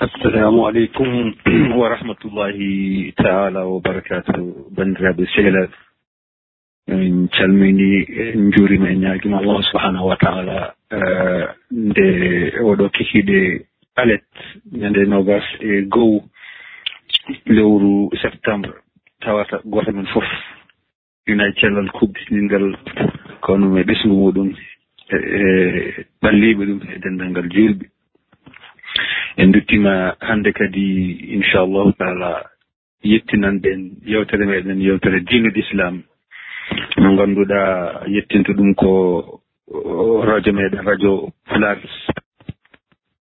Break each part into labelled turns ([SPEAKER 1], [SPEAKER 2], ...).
[SPEAKER 1] assalamu aleykum wa rahmatullahi taala wa barakatu bandiraɓe sehlal en calmini en juurima en ñaagima allahu subahanahu wa taala eh, nde oɗo kikiɗe alet ñande nogas e gow lewru septembre. Tawata goto men fof ina e cellal kuɓɓitingal kono e ɓesgu muɗum e, e ɓalliɓe ɗum e dendal ngal julɓe. en duttima hannde kadi inchallahu taala yettinanɗen yewtere meɗen yewtere dinul islam mo ngannduɗa yettinta ɗum ko radio meɗen radio pularis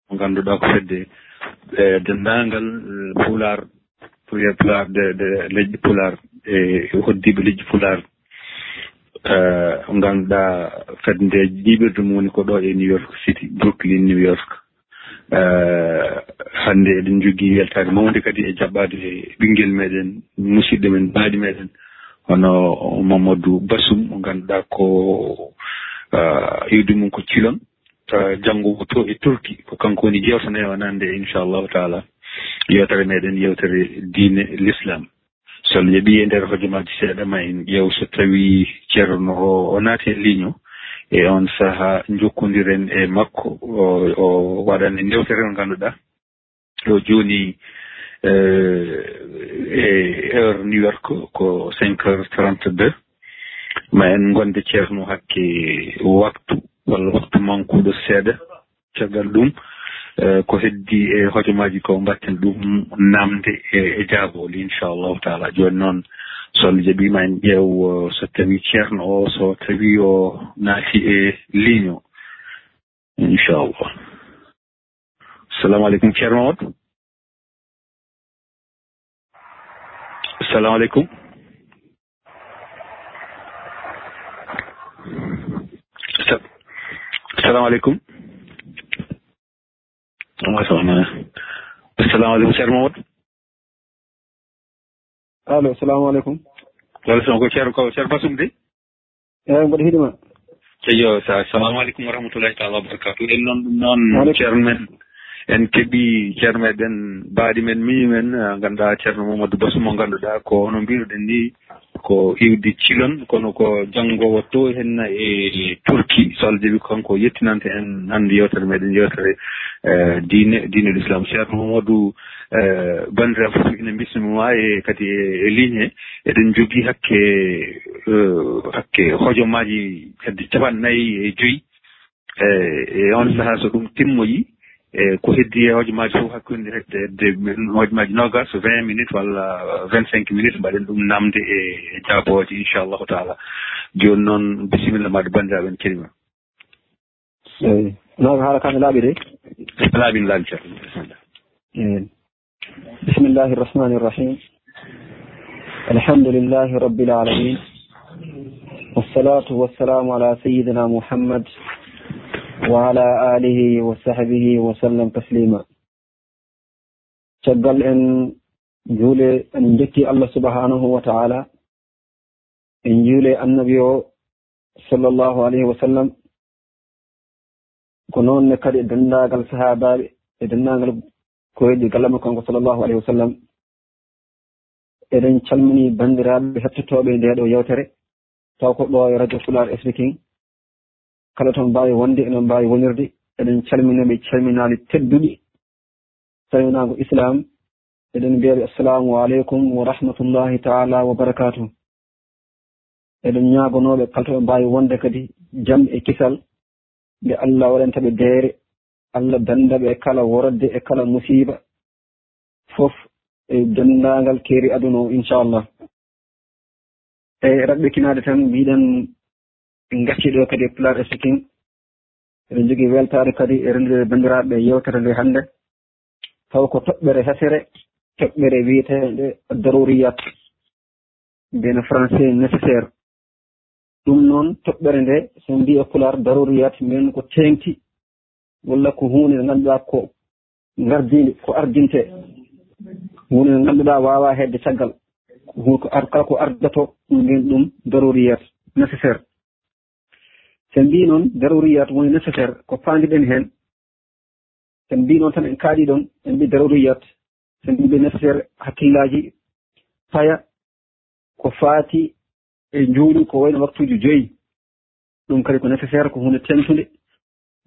[SPEAKER 1] mo ngannduɗa ko fedde e denndaangal e pular prier pular de de leƴƴi pular e hoddiiɓe leƴƴi pular. E, ngannduɗa fedde nde jiɓirde mum woni ko ɗo e new york city brooklyn new york. Eh, hannde eɗen jogii yeltaare mawde kadi e jaɓɓaade ɓinngel meeɗen musidɗo men baaɗi meeɗen hono mamadou basum mo ngannduɗaa ko eh, iwdi mum ko cilon janngo to e turki ko kanko woni jewtana e wonande inchallahu taala yewtere meeɗen yewtere diine l'islam. So allah jaɓii e ndeer hojomaaji seeɗa ma en ƴeew so tawii ceerno o naati e ligne o. e on sahaa jokkonndiren e makko o waɗan e ndewtere nde ngannduɗaa. Ɗo jooni eh, e heure new york ko cinq heures trente deux ma en ngonde ceerno hakke waktu walla waktu mankuɗo seeɗa caggal ɗum eh, ko heddi e hojomaaji ko mbatten ɗum namde e, e jaabooli inchallahu taala. Jooni noon so Allah jaɓima en ƴeew so tawi ceerno o so tawi o naati e ligne o inchallah. Assalamu aleykum ceerno Mamadou assalamu aleykum. Assalamu aleykum. Assalamu aleykum ceerno Mamadou
[SPEAKER 2] allo salamu aleykum.
[SPEAKER 1] Walson ko ceerno ko ceerno basum de?
[SPEAKER 2] Eh, Eyi mbaɗa hiɗima
[SPEAKER 1] ceeyo salamu aleykum wa rahmatullahi taala wabarakatu en noon ɗum noon ceerno men en keeɓi ceerno meɗen baaɗi men miñumen ganduɗa ceerno mamadou basum mo ganduɗa ko hono mbiruɗen ni ko iwdi cilon kono ko janngowo to henna e turki. So allah jaɓi kanko yettinanta en hannde yewtere meɗen yewtere eh, diine diine l' islam ceerno mamadou Eh, bandiraɓe fof ina bismima e kadi e, e ligne he eɗen jogii hakke e, hakke hojomaaji hedde cappanɗe nayi e joyi. E, e on sahaa so ɗum timmoyi e ko heddi e hojomaaji fof hakkunde hedde hojomaaji nogas vingt minutes walla vingt cinq minutes mbaɗen ɗum namde e jaabooje inchallahu taala. Jooni noon bisimilla maa bandiraɓe en keɗima
[SPEAKER 2] eyi no haala ka laaɓi de.
[SPEAKER 1] No laaɓi no laaɓi * بسم
[SPEAKER 2] الله الرحمن الرحيم الحمد لله رب العالمين والصلاة والسلام على سيدنا محمد وعلى آله وصحبه وسلم تسليما caggal en juule en jetti allah subhanahu wa taala. En juule annabi o sallllahu alayhi wa sallam. Ko noonne kadi e denndaangal sahaabaɓe e denndaangal ko weddi gallam kanko sallllahu alayhi wa sallam eɗen calmini banndiraaɓe hettotooɓe nde ɗo yewtere. Taw ko ɗo e radio fular africain kala toon mbawi wonde eɗen mbawi wonirde. Eɗen calminaɓe calminali tedduɗi. Salminago islam. Eɗen mbiyaɓe assalamu aleykum wa rahmatullahi taala wa barakatuh eɗen ñagonoɓe kala toɓe mbawi wonde kadi jaam e kisal. Nde allah waɗanta ɓe deere. allah danda ɓe kala worodde e kala e musiba fof e dendagal keeri aduna o inchallah. Eyyi raɓɓikinade tan mbiɗen gacciɗo kadi e pular e sikin. Eɗen jogui weltare kadi e rendude bandiraɓe e yewtere nde hannde. Taw ko toɓɓere hesere toɓɓere wiyetede daruriyat mbiyeno français nécessaire. Ɗum noon toɓɓere nde so mbi e pular daruriyat mbiyen ko tengti walla ko hunde nde ganduɗa ko gardide ko ardinte. Hunde nde ganduɗa wawa hedde caggal kala ko ardato ɗum nden ɗum daruriyat nécessaire. Sen mbi noon daruriyat woni nécessaire ko fandiɗen hen sen mbi noon tan en kaaɗi ɗon en mbi daruriyat sen mbiɓe nécessaire hakkillaji paya ko faati e njuuli ko wayno waktuji joyi. Ɗum kadi ko nécessaire ko hunde tentude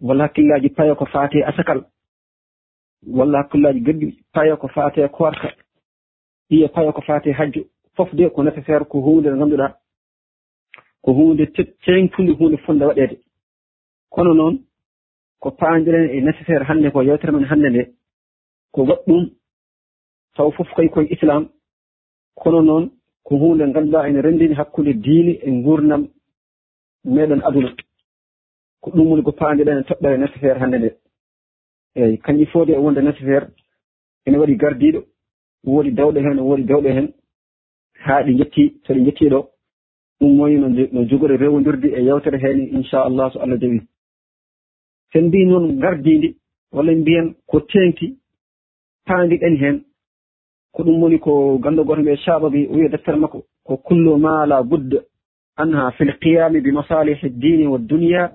[SPEAKER 2] walla hakkillaji payo ko faate e asakal walla hakkillaji gaddi payo ko faate e korka ɗiye payo ko faate e hajju fof de ko nécessaire ko hunde nde ngannduɗa ko hunde cengtude hunde fonde waɗede kono noon ko paandiren e nécessaire hannde ko yewtere men hannde nde ko waɗi taw fof kay koye islam kono noon ko hunde ngannduɗa ene renndini hakkunde diini e gurdam meɗen aduna. ko ɗum woni ko paandiɗen e toɓɓere nécessaire hannde nde. Eyyi kañƴi foode e wonde nécessaire ene waɗi gardiɗo woodi dawɗo heen woodi dawɗo heen. Haa ɗi jetti so ɗi jettiɗo ɗum woni no jogori rewodirde e yewtere heene inchallah so allah jaɓi sen mbi noon gardidi walla mbiyen ko tengti paandiɗen heen ko ɗum woni ko ganndo goto mbiye chababi o wiya deftere makko ko kullu ma la budda anha fi lqiyami bi masalihi ddini wa dunia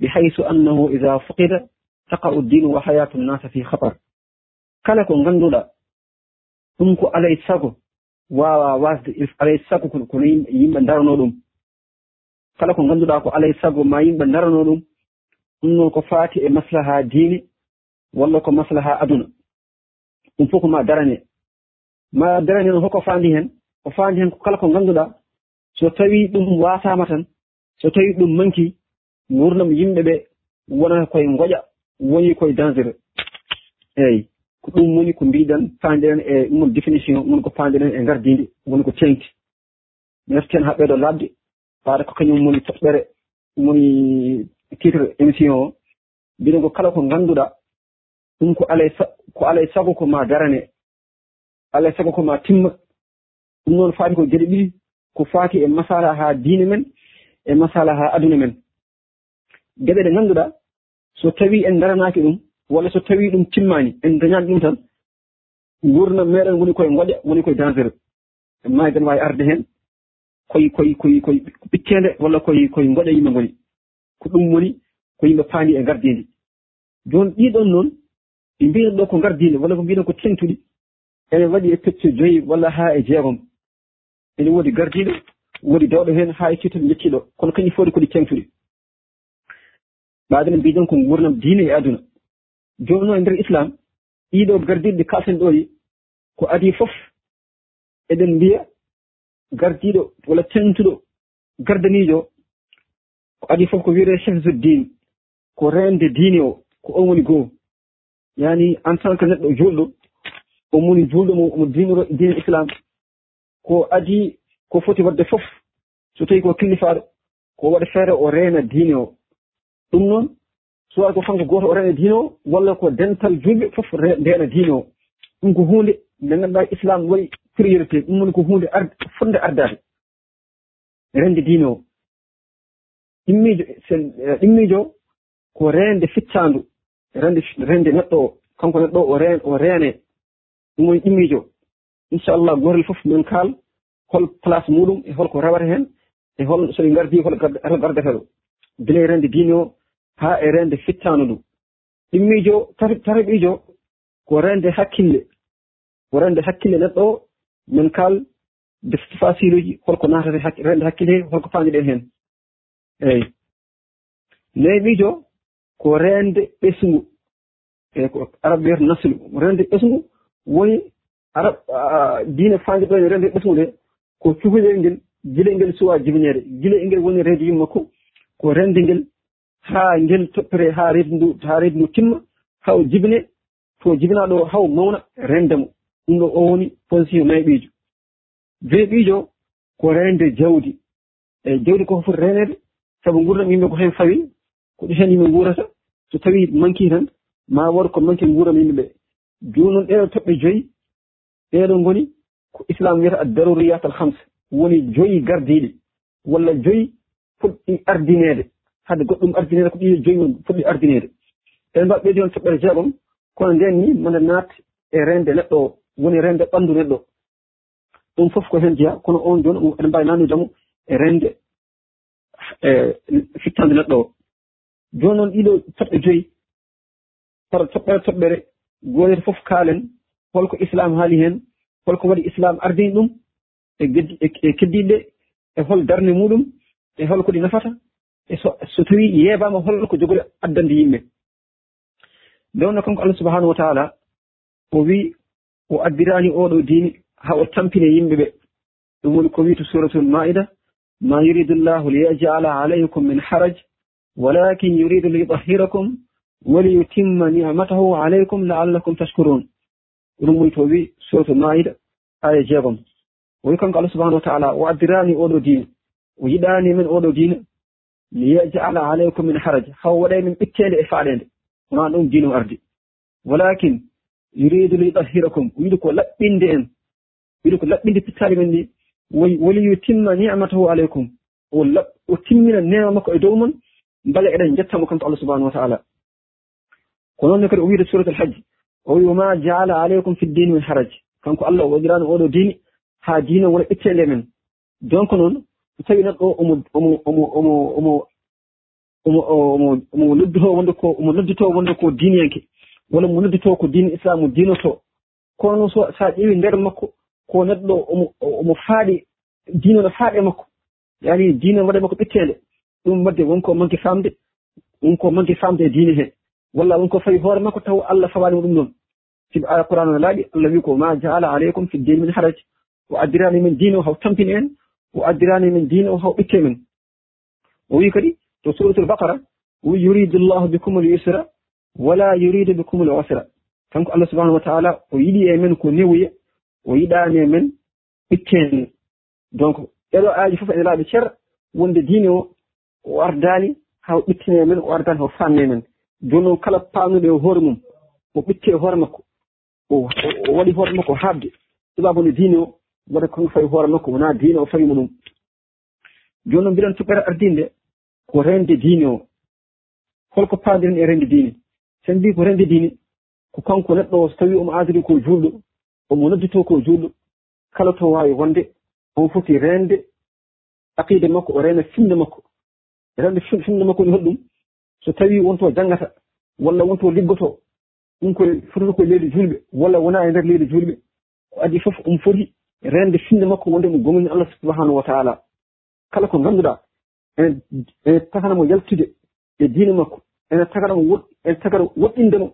[SPEAKER 2] bihaysu annahu ida fuqida taqa'u ddinu wa hayatu nnasa fi خطر kala ko ngannduɗa ɗum ko alay sago wawa wasde alay sago kono yimɓe darano ɗum kala ko ngannduɗa ko alay sago ma yimɓe darano ɗum ɗum noon ko faati e maslaha diine walla ko maslaha aduna ɗum fof ko ma darane ma darane noon hoko faandi hen o faandi hen ko kala ko ngannduɗa so tawi ɗum wasama tan so tawi ɗum manki gurdam yimɓe ɓe wonata koye goƴa woni koye dangereux eyyi ko ɗum woni ko mbiɗen pandiren e ɗum définition woni ko pandiren e gardidi woni ko tengti neften ha ɓeɗo labde paada ko kañum woni toɓɓere woni titre émission o. Mbiɗen ko kala ko ngannduɗa ɗum ko alay ko alay sago ko ma darane alay sago ko ma timma. Ɗum noon faati ko geɗe ɗiɗi ko faati e masala ha diine men e masala ha aduna men. geɗe ɗe ngannduɗaa so tawii en ndaranaaki ɗum walla so tawii ɗum timmaani en dañaani ɗum tan nguurnam meeɗen woni koye ngoƴa woni koye dangereux en maayi waawi arde heen koye koye koye koye ɓicceende walla koye koye ngoɗe yimɓe ngoni. Ko ɗum woni ko yimɓe paandi e ngardiindi jooni ɗiiɗon noon ɗi mbiyata ɗo ko ngardiinde walla ko mbiɗen ko tentuɗi ene waɗi e pecce joyi walla haa e jeegom. Ene woodi gardiiɗo woodi dawɗo heen haa e cittata jettiiɗo kono kañum foti koɗi tentuɗi maadana mbiɗen ko gurnam diine e aduna. Jooni noon e nder islam ɗiɗo gardiɗe kalten ɗo ko adi fof eɗen mbiya gardiɗo walla tentuɗo gardanijo o ko adi fof ko wiyete chef de dine ko reende diine o ko on woni goho yani en tant que neɗɗo julɗo on woni julɗo mo omo dinoro diine islam. Ko adi ko foti wadde fof so tawi ko killifaaɗo ko waɗa feere o reena diine o. ɗum noon soit ko kanko goto o reena diine o walla ko dental julɓe fof ndeena diine o ɗum ko hunde nde ganduɗa islam waɗi priorité ɗum woni ko hunde ar fonde ardade rende diine o ɗimmijo eh, ɗimmijo o ko rende ficcandu rende rende neɗɗo o kanko neɗɗo o ren o reene ɗum woni ɗimmijo o inchallah gorel fof min kaal hol place muɗum e holko rewata hen e hol soɓe gardi hol gardata ɗo gila e rende diine o haa e rende fittaandu ndu ɗimmiijo tarbiijo ko rende hakkille. Ko rende hakkille neɗɗo o min kaal fasiluuji holko naatata rende hakkille he holko faamiɗen heen eeyi nemiijo ko rende ɓesngu. Eyi ko arab wiyata naslu. Rende ɓesngu woni arab diine faandi ɗo e rende ɓesngu nde ko cukalel ngel gilel ngel suwa jibineede gilel ngel woni reede yummakko ko rende ngel haa ngel toppere haa reedu ndu haa reedu ndu timma haw jibine to jibinaa ɗo haw mawna rende mo. Ɗum ɗo o woni position mayɓiijo beeɓiijo ko rende jawdi. E jawdi koko foti renede sabu nguurdam yimɓe ko heen fawi ko ɗo heen yimɓe nguurata so tawii manki tan ma wor ko manki nguuram yimɓe ɓee. Jooni noon ɗeɗo toɓɓe joyi ɗeɗo ngoni ko islam wiyata a daruriyat al hamsa. Woni joyi gardiiɗi walla joyi fuɗɗi ardinede hade goɗɗum ardinede ko ɗiɗo joyi fuɗɗi ardinede eɗen mbawi ɓeydi on toɓɓere jeegom kono nden ni mone naat e rende neɗɗo o woni rende ɓanndu neɗɗo. Ɗum fof ko hen jeya kono on joni eɗen mbawi nanudemo e rende e fittande neɗɗo. O joni noon ɗiɗo toɓɓe joyi par toɓɓere toɓɓere gonete fof kaalen holko islam haali hen holko waɗi islam ardini ɗum e, e, e keddiɗe e hol darde muɗum e holko ɗi nafata? E so tawii yeebaama holko jogori addande yimɓe. Ndewno kanko allah subahanahu wa taala o wii o addiraani oɗo diini haa o tampine yimɓe ɓe. Ɗum woni ko wii to suratul maida ma yuridu llahu liyajala alaykum min haraj walakin yuridu liyutahirakum waliyutimma nicmatahu alaykum laallakum tashkurun. Ɗum woni to wii suratul maida aya jeegom. O wi kanko allah subahanahu wa taala o addiraani oɗo diini. o yiɗani min oɗo diina li yajala alaykum min haraj haw waɗay min ɓittede e faɗede wona ɗum diina o ardi walakin yuridu liyutahirakum o yiɗi ko laɓɓinde en yiɗi ko laɓɓinde pittali men ndi woli yutimma nicmatahu aleykum o laɓ o timmina nema makko e dow mon mbale eɗen jettamo kanko allah subahanahu wa taala. Ko noonne kadi o wiide surat al hajj o wi woma jaala aleykum fi ddini min haraj. Kanko allah o waɗirani oɗo diini ha diina wona ittede men. Donc noon so tawi noon ɗo omo omo omo omo omo omo omo noddito wonde ko omo noddito wonde ko diiniyanke walla mo noddito ko diine islamu diinoto. Kono so sa ƴeewi nder makko ko neɗɗo omo omo faaɗi diine no faaɗe makko yaani diine waɗe makko ɓittede ɗum wadde wonko manque famde wonko manque famde e diine hee walla wonko fawi hoore makko taw allah fawanimo ɗum noon. Sibi alqouran no laaɓi allah wi ko ma jaala aleykum fi dine min haraj o addirani min diine o haw tampini en o addirani min diine o haw ɓitte min. O wi kadi to suratul bakara o wi yuridu llahu bikum l yusra wala yuridu bikum l usra. Kanko allah subahanahu wa taala o yiɗi e men ko newoya o yiɗani e men ɓitteni donc ɗeɗo aaji fof ene laaɓi ceer wonde diine o o ardani haw ɓittine men o ardani ho famne men. Joni noon kala pamnuɗo e hoore mum o ɓitte hoore makko o waɗi hoore makko haabde. Sababu nde diine o waɗa kono fawi hoore makko wona diine o fawimo ɗum joni noon mbiɗen toɓɓere ardinde ko rende diine o. Holko paadiren e rende diine. Sen mbi ko rende diine ko kanko neɗɗo o so tawi omo aadiri ko juulɗo omo noddito ko juulɗo kala to waawi wonde on foti rende aqide makko o rena finde makko. Rende finde makko ni holɗum so tawi wonto janngata walla wonto liggoto ɗum koye fotata koye leydi julɓe walla wona e nder leydi julɓe ko adi fof omo foti rende finde makko wonde mo gomini allah subahanahu wa taala. Kala ko ngannduɗaa ene ene taganamo yaltude e diine makko ene taganamo ene tagara woɗɗindemo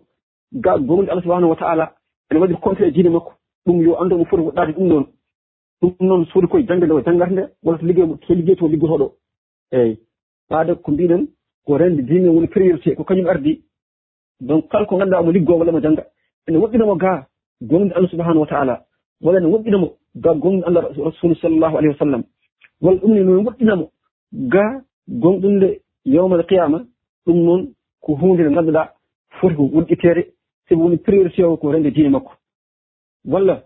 [SPEAKER 2] ga gomini allah subahanahu wa taala ene waɗi compte e diine makko. Ɗum yo anndu mo foti woɗɗade ɗum ɗoon ɗum noon soodi koye jannde nde o janngata nde walla to liggey to liggey to liggotoɗo eyyi ɓaade ko mbiɗen ko rende diine woni priorité ko kañum ardi. Donc kala ko ngannduɗaa mo liggo walla mo jannga ene woɗɗinamo ga gomni allah subahanahu wa taala. walla ne woɗɗinamo ga gonɗo allah rasulu sallllahu alayhi wa sallam walla ɗum ne no woɗɗinamo ga gonɗunde yawmal qiyama ɗum noon ko hunde nde ngannduɗa foti ko woɗɗitede sabu woni priorité o ko rende diine makko. Walla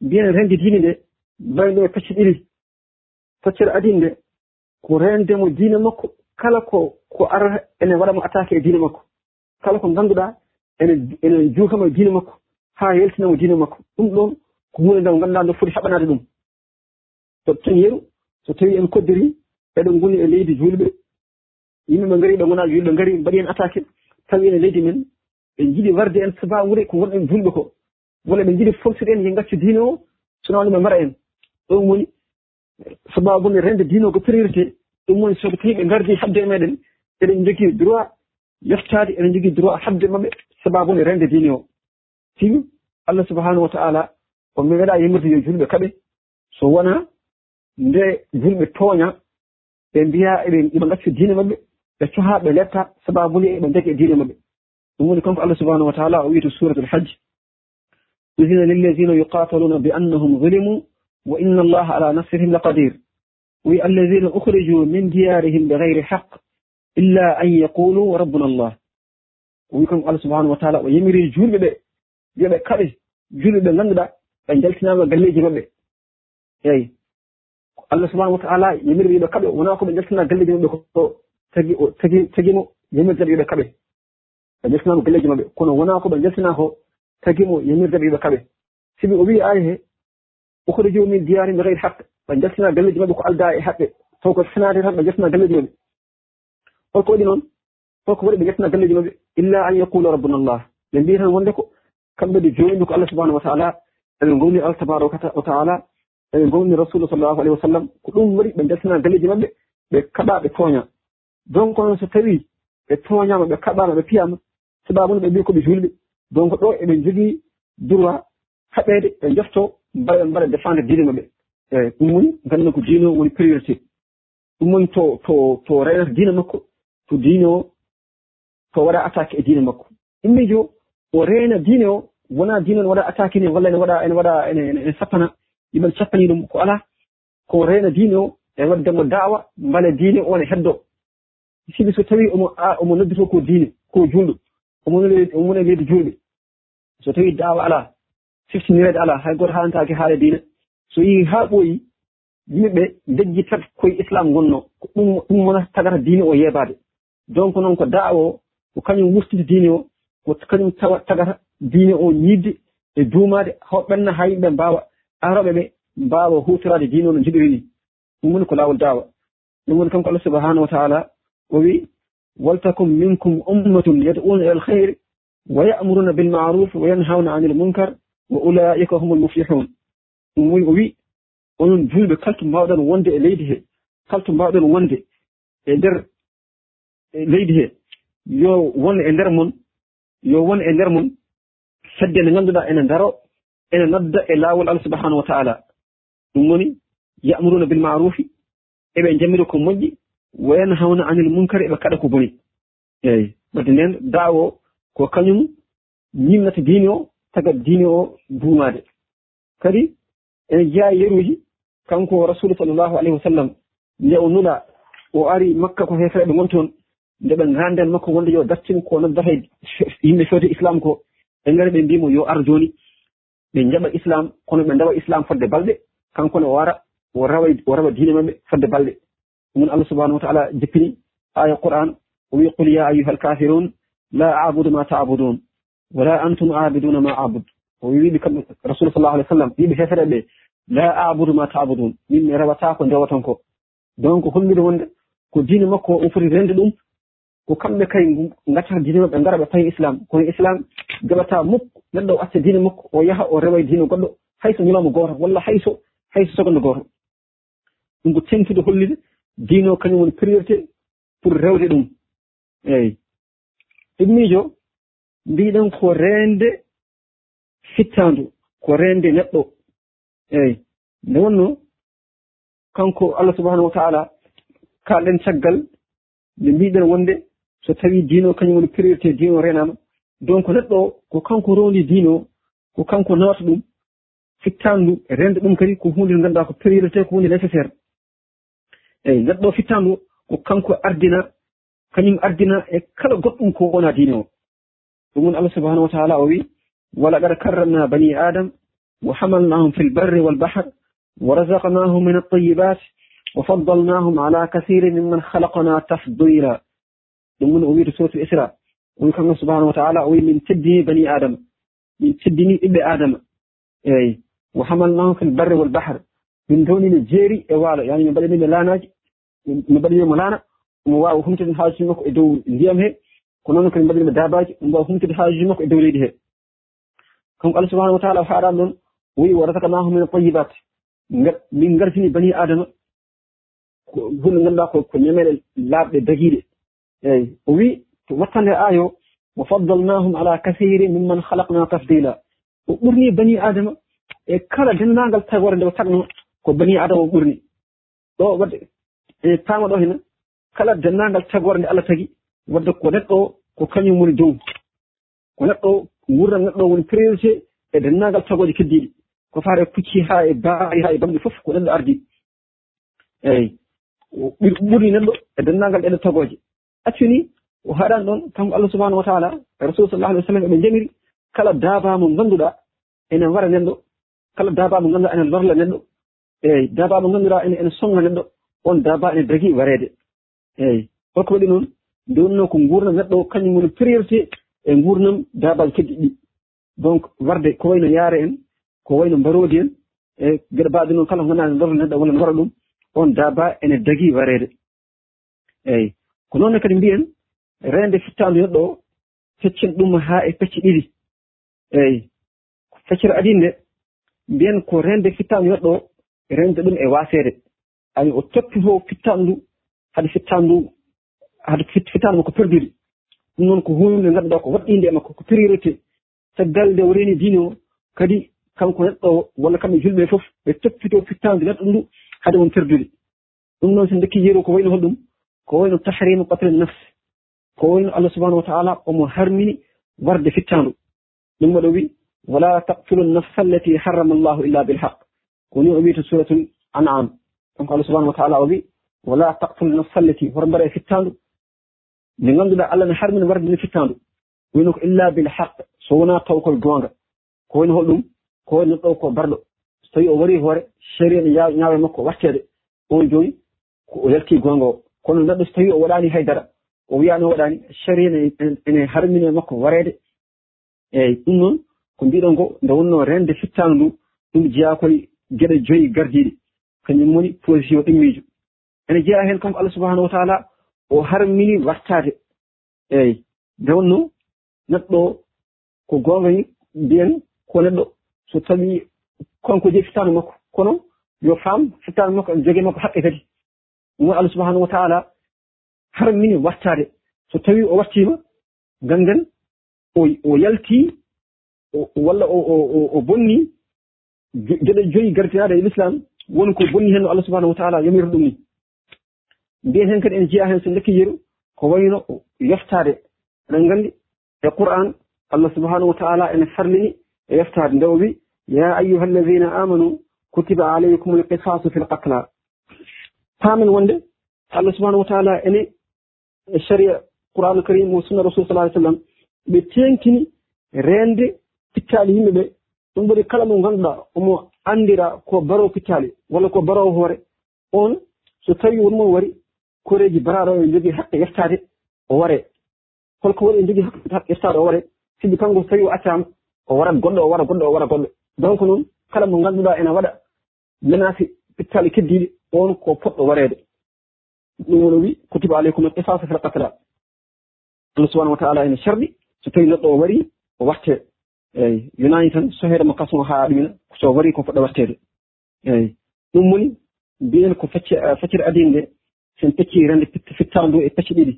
[SPEAKER 2] mbiyen rende diine nde mbawi e pecce ɗiɗi toccere adine nde ko rendemo diine makko kala ko ko ara ene waɗamo attaqué e diine makko. Kala ko ngannduɗa ene ene juukama e diine makko haa yaltinamo diine makko. Ɗum ɗon ko hunde nde ganduɗa nde foti haɓanade ɗum. So yeru so tawi en koddiri eɗen goni e leydi julɓe yimɓe ɓe gari ɓe gona julɓe gari mbaɗi en attaqué tawi ene leydi men ɓe jiiɗi warde en saba wuri ko gonɗen julɓe ko. Walla ɓe jiiɗi forsude en yo gaccu diine o sono ɗum ɓe mbara en. Ɗum woni sababu ne rende diine o ko priorité ɗum woni soko tawi ɓe gardi habde e meɗen eɗen jogui droit yeftade eɗen jogui droit habde maɓɓe sababu ne rende diine o. Tigi allah subahanahu wa taala on mi weeɗa yimmirde yo julɓe kaɓe so wona nde julɓe tooña ɓe mbiya eɓe eɓe gaccu diine maɓɓe ɓe coha ɓe letta sababunde eɓe deke e diine maɓɓe. Ɗum woni kanko allah subahanahu wa taala o wiyi to suratul hajj. Usina lillazina yuqataluna bi annahum zulimu wa inna allaha ala nasrihim la qadir wi allazina ukhriju min diyarihim bi gayri haq illa an yaqulu rabbuna allah. O wi kanko allah subahanahu wa taala o yamiri julɓe ɓe yo kaɓe julɓe ɓe ganduɗa en jaltinama galleji maɓɓe eyyi allah subahanahu wa taala yamirɗiɗo kaɓe wona ko ɓe jaltina galleji maɓɓe ko tagi tagi tagimo yamirde ɗiɗo kaɓe. Ɓe jaltinama galleji maɓɓe kono wona ko ɓe jaltina ko tagimo yamirde ɗiɗo kaɓe. Sibi o wi aya he ukhrijo min diyari bi gayri haq ɓe jaltina galleji maɓɓe ko alda e haɓɓe taw ko senade tan ɓe jaltina galleji maɓɓe holko waɗi noon holko waɗi ɓe jaltina galleji maɓɓe illa an yaqula rabbuna allah ɓe mbiya tan wonde ko kamɓe de jomidi ko allah subahanahu wa taala eɓe gowni allah tabaraka wa taala eɓe gowni rasulu sallllahu alayhi wa sallam ko ɗum waɗi ɓe jaltina galleji maɓɓe ɓe kaɓa ɓe tooña. Donc noon so tawi ɓe tooñama ɓe kaɓama ɓe piyama sababuno ɓe mbi koɓe julɓe. Donc ɗo eɓe jogii droit haɓede ɓe jofto mbaɗa mbaɗa défendre diine maɓɓe. Eyi ɗum woni gandana ko diine o woni priorité. Ɗum woni to to to reynata diine makko to diine o to waɗa attaque e diine makko. Immijo o reyna diine o wona dina ne waɗa attaque ni walla ene waɗa ene waɗa ene sappana yimɓe sappani ɗum ko ala ko reena diine o e waddemo daawa mbale diine o ne heddo. Sibi so tawi omo omo noddito ko diine ko juulɗo omomone leydi juulɓe so tawi daawa alaa siftinireede alaa hay goto haalantaake haala diine. So yii haa ɓooyi yimɓe dejjitat koye islam gonno ko ɗum ɗum wona tagata diine o yeebaade. Donc noon ko daawa o ko kañum wurtide diine o ko kañum tagata diine o ñidde e duumade hoɓɓanna ha yimɓe mbawa aroɓe ɓe mbawa hutorade diine o no jiɗiri ni ɗum woni ko laawol daawa. Ɗum woni kanko allah subahanahu wa taala o wi waltakum minkum ummatun yad'una ila alkhayri wa ya'muruna bilmaruf wa yanhawna anil munkar wa ulaika humul muflihun ɗum woni o wi onon julɓe kalto mbawɗon wonde e leydi he kalto mbawɗon wonde e nder e leydi he. Yo won e nder mon yo won e nder mon fedde nde ngannduɗaa ene ndaro ene nodda e laawol allah subahanahu wa taala. Ɗum woni ya'muruna bil marufi eɓe jammira ko moƴƴi wayan hawna anil munkari eɓe kaɗa ko boni. Eyi wadde nden daawo ko kañum ñimnata diine o tagat diine o duumaade. Kadi ene jeya yeruuji kanko rasulu sallllahu alayhi wa sallam nde o nulaa o ari makka ko heefereɓe ngon toon nde ɓe ngannden makko wonde yo dartin ko noddata e yimɓe fewte islam ko ɓe ngari ɓe mbimo yo ar joni ɓe jaɓa islam kono ɓe ndawa islam fodde balɗe kankone o wara o rawa o rawa diine maɓɓe fodde balɗe. Ɗumen allah subahanahu wa taala jippini aya qur'an o wi qul ya ayuha alkafirun la abudu ma taabudun wala antum abiduna ma abud. O wiɓe kamɓe rasul sallah alih w sallam wiɓe hefere ɓe la abudu ma taabudun min mi rewata ko ndewatan ko. Donc hollude wonde ko diine makko o foti rende ɗum ko kamɓe kay ngacata diine maɓɓe ngara ɓe payi islam. Kono islam jaɓata mukko neɗɗo o acca diine makko o yaha o rewa e diine goɗɗo hayso ñalawma gooto walla hayso hayso sogonde gooto ɗum ko tentude hollude diine o kañum woni priorité pour rewde ɗum. Eeyi. Ɗummiijo mbiɗen ko reende fittaandu ko reende neɗɗo. Eeyi. Nde wonno kanko allah subahanahu wa taala kaalɗen caggal nde mbiɗen wonde so tawi diino kañum woni priorité diino renama donc neɗɗo o ko kanko rondi diino ko kanko nawata ɗum fittandu rende ɗum kadi ko hunde nde ganduɗa ko priorité ko hunde nécessaire eyyi neɗɗo o fittandu ko kanko ardina kañum ardina e kala goɗɗum ko wona diine o ɗum woni allah subahanahu wa taala o wi ولقد كرمنا بني آدم وحملناهم في البر والبحر ورزقناهم من الطيبات وفضلناهم على كثير ممن خلقنا تفضيلا من أمير سورة الإسراء ويكون سبحانه وتعالى وي من تدني بني آدم من تدني ابن آدم أي وحملناهم في البر والبحر من دون الجيري إوالا يعني من بدني ملاناج من بدني ملانا ومواو هم تدن حاجة مكو إدو ndiyam he ko noon kadi mbaɗirima dabaji mbawa humtude haajuji makko e dow leydi he kanko allah subahanahu wa taala o haaɗan noon o wi wa razaknahu min tayibat min gartini bani adama hunde ganduɗa ko ko ñameɗe laaɓɗe dagiɗe eeyi o wi to wattande aayo wa faddalnahum ala kahiri mimman halakna tafdila o ɓurni bani adama e kala dendagal tagore nde o tagno ko bani adama o ɓurni ɗo wadde e paama ɗo hena kala dendagal tagore nde allah tagi wadde ko neɗɗo ko kañum woni dow. Ko neɗɗo o gurdam neɗɗo woni priorité e denndaangal tagoje keddiɗi ko faare pucci ha e baari ha e bamɗi fof ko neɗɗo ardi. Eeyi ɓurni neɗɗo e denndaangal ɗeɗo tagoje accuni o haɗani ɗon kanko allah subahanahu wa taala rasul sallah alih w sallam eɓe jamiri kala daaba mo ngannduɗa ene wara neɗɗo kala daaba mo ngannduɗa ene lorla neɗɗo eyi daaba mo ngannduɗa ene songa neɗɗo on daaba ene dagi wareede. Eyi holko waɗi noon nde wonno ko nguurnam neɗɗo kañum woni priorité e nguurnam daabaji keddi ɗi. Donc warde ko wayno yaare en ko wayno mbaroodi en e geɗa mbaɗi noon kala ko gona ne lorla neɗɗo walla ne wara ɗum on daaba ene dagi wareede. Eyi ko noonne kadi mbiyen reende fittaandu neɗɗo o feccen ɗum haa e pecce ɗiɗi. Eyi ko feccere adinde mbiyen ko reende fittaandu neɗɗo o rende ɗum e waaseede. Ani o toppitoo fittaandu ndu hade fittaandu ndu hade fittaandu makko ko perdiri. Ɗum noon ko hunde ngannduɗaa ko waɗɗiinde e makko ko priorité caggal nde o reeni diine o kadi kanko neɗɗo o walla kamɓe julɓe fof ɓe toppitoo fittaandu neɗɗo ndu hade on perdiri. Ɗum noon so ndekki yeeru ko wayno holɗum ko wayno tahrimu qatre nafs ko wayno allah subahanahu wa taala omo harmini warde fittandu. Ɗum waɗo wi wala taqtulu nafsa allati harrama allahu illa bilhaq. Koni o wi to suratul an'am. Donc allah subahanahu wa taala o wi wala taqtulu nafsa allati hoto mbaɗa e fittandu. Nde ngannduɗaa allah ne harmini warde nde fittandu. Wayno ko illa bilhaq so wonaa tawkol goonga ko wayno holɗum ko wayno ɗo ko barɗo. So tawi o wari hoore sharia ne ñaawe makko warteede on jooni ko o yaltii goonga o. kono neɗɗo so tawi o waɗaani haydara o wiyani o waɗani sari ene e makko wareede. Eeyi ɗum noon ko mbiɗon ngo nde wonno rende fittanu ndu ɗum jeyaa koye geɗe joyi gardiiɗe kañum woni position ɗimmiijo ene jeyaa heen kanko allah subahanahu wa taala o harmini wartaade. Eeyi nde wonno neɗɗo ko goonga ni mbiyen ko neɗɗo so tawii konko jeyi fittanu makko. Kono yo faam fittanu makko ene jogii makko haqqe kadi ɗum mo allah subahanahu wa taala harmini wattaade. So tawii o wattiima ganngan o yaltii walla o bonnii geɗe joyi gardiraaɗe e l'islam woni ko bonni heen no allah subahanahu wa taala yomirta ɗum ni. Mbiyen heen kadi en jeyaa heen so ndekki yeru ko wayno yoftaade. Eɗen nganndi e qur'an allah subahanahu wa taala ene farlini e yoftaade. Nde o wi ya ayuha alladina amanu kutiba alaykum alqisasu fi lqatla paamen wonde allah subahanahu wa taala ene sharia qouranul karim o sunna rasul sa sallam ɓe tenkini rende pittaali yimɓe ɓe ɗum waɗi kala mo ngannduɗaa omo anndira ko barowo pittaali walla ko barowo hoore. On so tawi wonmo wari koreeji baraaɗo e jogii haqqe yettaade o waree holko waɗi e jogii haqqe yettaade o waree sibi kanngo so tawi o accaama o warat goɗɗo o wara goɗɗo o wara goɗɗo. Donc noon kala mo ngannduɗaa ene waɗa menace pittali keddiɗi on ko poɗɗo wareede. Ɗum wono wi kutiba aleykum al qisasa fil qatla allah subahanahu wa taala ene sarɗi so tawi neɗɗo o warii o wartee eyyi yonaani tan soheede mo kasmo haa ɗumina so warii ko poɗɗo warteede. Eyyi ɗum woni mbiyen ko fecce feccere adine nde sen peccii rende fittandu e pecce ɗiɗi.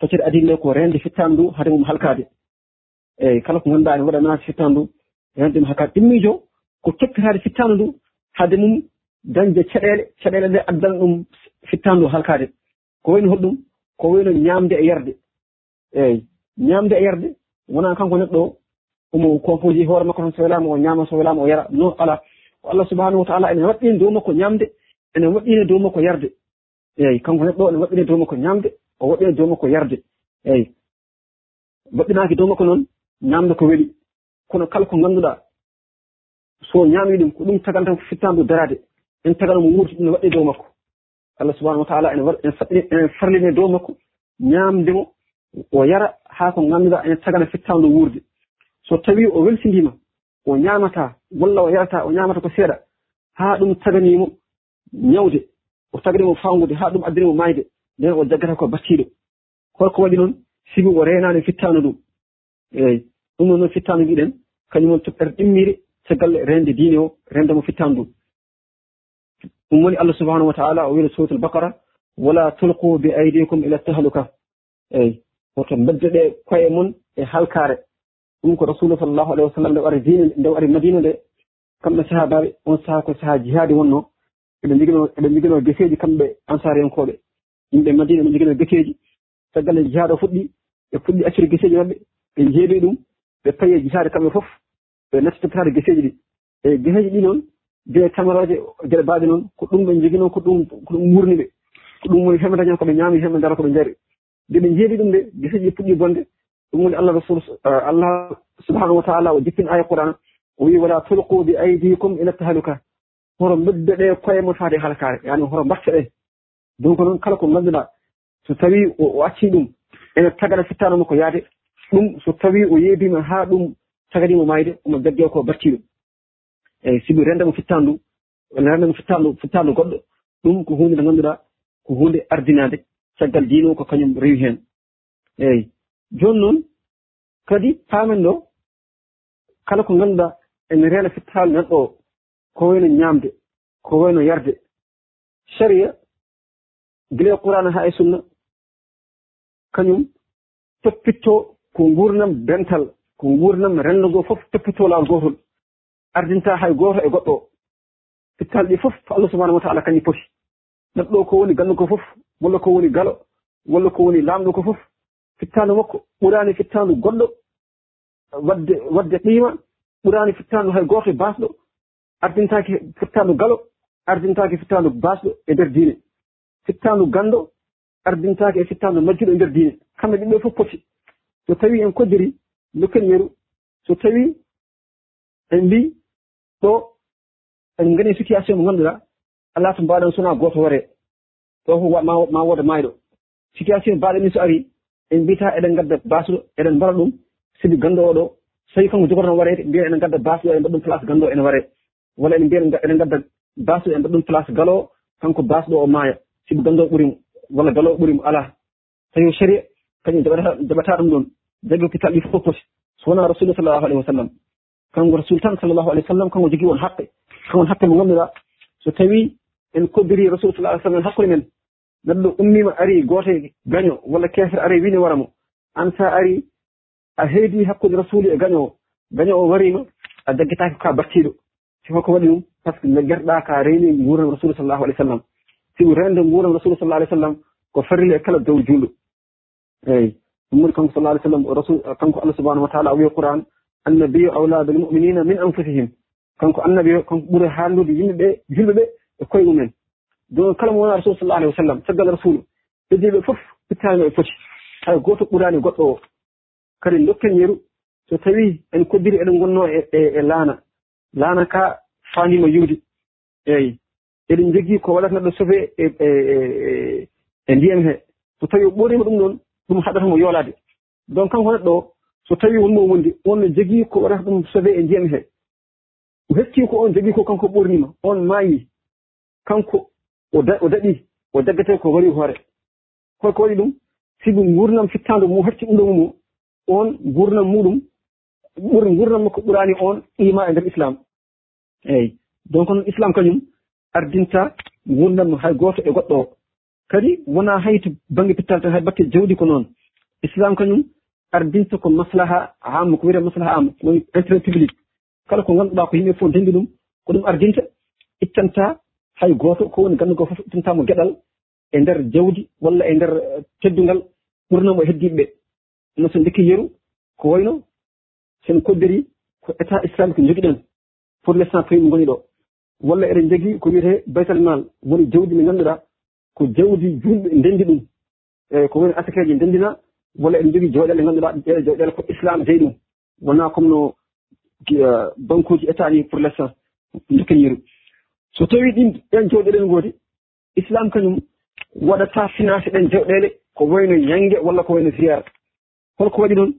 [SPEAKER 2] Feccere adine nde ko rende fittandu hade mum halkaade. Eyyi kala ko ganduɗa ne waɗanaki fittandu rende mum halkaade. Ɗimmiijo ko toppitaade fittaandu ndu hade mum dañde caɗeele caɗeele nde addana ɗum fittandu halkaade. Ko wayno hoɗɗum ko wayno ñaamde e yarde. Eeyi ñaamde e yarde wonaa kanko neɗɗo o omo composé e hoore makko tan so welaama o ñaama so welaama o yara. Non ala ko allah subahanahu wa taala ene waɗɗiino dow makko ñaamde ene waɗɗiino dow makko yarde. Eeyi kanko neɗɗo o ene waɗɗiino dow makko ñaamde o waɗɗiino dow makko yarde. Eeyi waɗɗinaaki dow makko noon ñaamde ko weli. Kono kala ko ngannduɗaa so ñaami ɗum ko ɗum tagantama ko fittandu daraade en tagano mo wuurti ɗum ne waɗɗe dow makko. Allah subahanahu wa taala ene waɗa en farline dow makko ñaamdemo o yara haa ko ngannduɗaa ene tagana fittaandu wuurde. So tawii o welsindiima o ñaamataa walla o yarataa o ñaamata ko seeɗa haa ɗum taganiimo ñawde o taganimo fawngude haa ɗum addanimo maayde nden o jaggata ko battiiɗo. Holko waɗi noon sibi o reenaani fittaandu ndum eeyi ɗum noon noon fittaandu mbiɗen kañum on toɓɓere ɗimmiire caggal rende diine o rendemo fittaandu ndum ɗum woni allah subahanahu wa taala o wiino suratul bakara wala tulqu bi aydikum ila tahluka. Eyi woto beddoɗe koye mon e halkare ɗum ko rasulu sallllahu alayhi wa sallam nde wari dine nde wari madina nde. Kamɓe sahabaɓe on saaha ko saaha jihaade wonno eɓe jogino eɓe jogino geseeji kamɓe ansar yankoɓe yimɓe madina ɓe jogino geseeji. Caggal jihaade o fuɗɗi ɓe puɗɗi accire geseeji maɓɓe ɓe jeeɓi ɗum ɓe paye jihaade kamɓe fof ɓe nattitotaade geseeji ɗi. E geseeji ɗi noon gueɗe tamaraje geɗe baaɗe noon ko ɗum ɓe jogui noon ko ɗum ko ɗum wurni ɓe. Ko ɗum woni heɓe dañan koɓe ñaami heɓe dara koɓe jaari nde ɓe jeeli ɗum nde geseji puɗɗi bonde ɗum woni allah rasul allah subhanahu wa taala o jippin aya quran o wi wala tulqu bi aydikum ila tahaluka horo hoto beddoɗe koye mon faade halkare yani horo hoto mbattoɗe donc noon kala ko ngannduɗa so tawi o acci ɗum ene tagaɗa fittanomo ko yaade ɗum so tawi o yeebima ha ɗum tagadimo mayde omo jagge ko batti eeyi sibi rendemo fittandu rendemo fittandu fittandu goɗɗo. Ɗum ko hunde nde ngannduɗa ko hunde ardinade. Caggal diino ko kañum rewi hen. Eeyi. Joni noon kadi paamen ɗo kala ko ngannduɗaa ene reena fittaali neɗɗo o ko wayno ñaamde ko wayno yarde. Sharia gila e qur'ana haa e sunna kañum toppitoo ko nguurnam dental ko nguurnam renndo ngoo fof toppitoo laawol gootol. ardinta hay gooto e goɗɗo o fittal ɗi fof allah subahanahu wa taala kañi poti ɗam ko woni gannu ko fof walla ko woni galo walla ko woni laamɗo ko fof. Fittaandu makko ɓuraani fittaandu goɗɗo. Wadde wadde qiima ɓuraani fittaandu hay gooto e baasɗo. Ardintaaki fittaandu galo ardintaaki fittaandu baasɗo e ndeer diine. Fittaandu ganndo ardintaaki e fittaandu majjuɗo e ndeer diine. Kamɓe ɗin fof poti so tawii en koddiri dokken yeru. So tawii en mbii ɗo en ngani situation mo ganduɗa alaa to mbaɗon sona gooto wore. Ɗo ko ma woda maayɗo situation mbaɗo min so ari en mbiyata eɗen ngadda basɗo eɗen mbara ɗum sibi ganndo oɗo so tawi kanko jogotono wareede mbiyen eɗen ngadda basɗo e mbaɗ ɗum place ganndo ene ware. Walla en mbiyen eɗen ngadda basɗo e mbaɗ ɗum place galoo kanko basɗo o maaya. Sibi ganndo ɓurimo walla galoo ɓurimo alaa tawi sharia kañum jaɓata ɗum ɗon. Jaɓi hokkital ɗi fof poti so wonaa rasulullah sallallahu alayhi wa sallam. kanko rasul tan sallllahu alih w sallam kanko jogii on haqqe. Ko haqqe mo ngannduɗaa. So tawii en koddiri rasul sal ah sallam en hakkude men neɗɗo ummiima arii gooto gaño walla keefere arii wiine wara mo aan so a arii a heedii hakkude rasulu e gaño o. Gaño o wariima a daggitaaki ko a battiiɗo. Si holko waɗi ɗum par ce que daggerɗaa ka reeni nguuram rasulu sallllahu alih w sallam. Sibu reende nguuram rasulu sallah alih w sallam ko farile e kala dow juulɗo. Eeyi ɗum woni kanko sallah alih w sallam rasul kanko allah subahanahu wa taala o wiya qouran annabiyu annabiyo awladu muminina min anfusihim. Kanko annabi o kanko ɓuri haaldude yimɓeɓe julɓeɓe e koye mumen. Donc kala mo wona rasul sallah alah wa sallam caggal rasulu ɓeddiɓe fof ittani e foti. Hay goto ɓurani goɗɗo o. Kadi dokken yeru so tawi en koddiri eɗen gonno e, e, e laana. Laana ka fandima yiwde. Eyi eɗen jogii ko waɗata neɗɗo sofe e, e ndiyam he. So tawi o ɓorima ɗum ɗon ɗum haɗatamo yoolade donc kanko neɗɗo o so tawi wonmo wondi onno jogii ko waɗata ɗum sauvé e ndiyam hee o heskii ko on jogii ko kanko ɓornima on maayi. Kanko o daɗii o daggate ko wari hoore. Holko waɗi ɗum sigo gurdam fittaande mum hetti ɗum ɗo mum on gurdam muɗum ɓuri gurdam makko ɓuraani on ima e ndeer islam eeyi donc noon islam kañum ardinta gurdam hay gooto e goɗɗo. O kadi wonaa hayto baŋnge pittal tan hay batte jawdi ko noon. Islam kañum ardinta ko maslaha amma ko wiyete maslaha amma woni intérêt public kala ko ngannduɗaa ko yimɓe fof dendi ɗum ko ɗum ardinta ittanta hay gooto ko woni ganndugoo fof ittantamo geɗal e ndeer jawdi walla e ndeer eh, teddungal ɓurnamo e heddiɓe ɓee. Ɗum so ndikki yeru ko wayno sen koddiri ko état islamique jogiɗen pour l' instant ko yimɓe ngoni ɗo. Walla eɗen jogii ko wiyete baytal mal woni jawdi ndi ngannduɗaa ko jawdi julɓe ndendi ɗum eyi ko woni attaque ndendina walla eɗen jogii jooɗele ngannduɗaa ɗeɗe jooɗele ko islam dey ɗum. Wona comme no euh, banque uji état ni pour l' instant dokeñiru so tawi ɗin ɗen jooɗeɗen ngoodi islam kañum waɗata financé ɗen jewɗele ko wayno ñangue walla ko wayno ziyara holko waɗi noon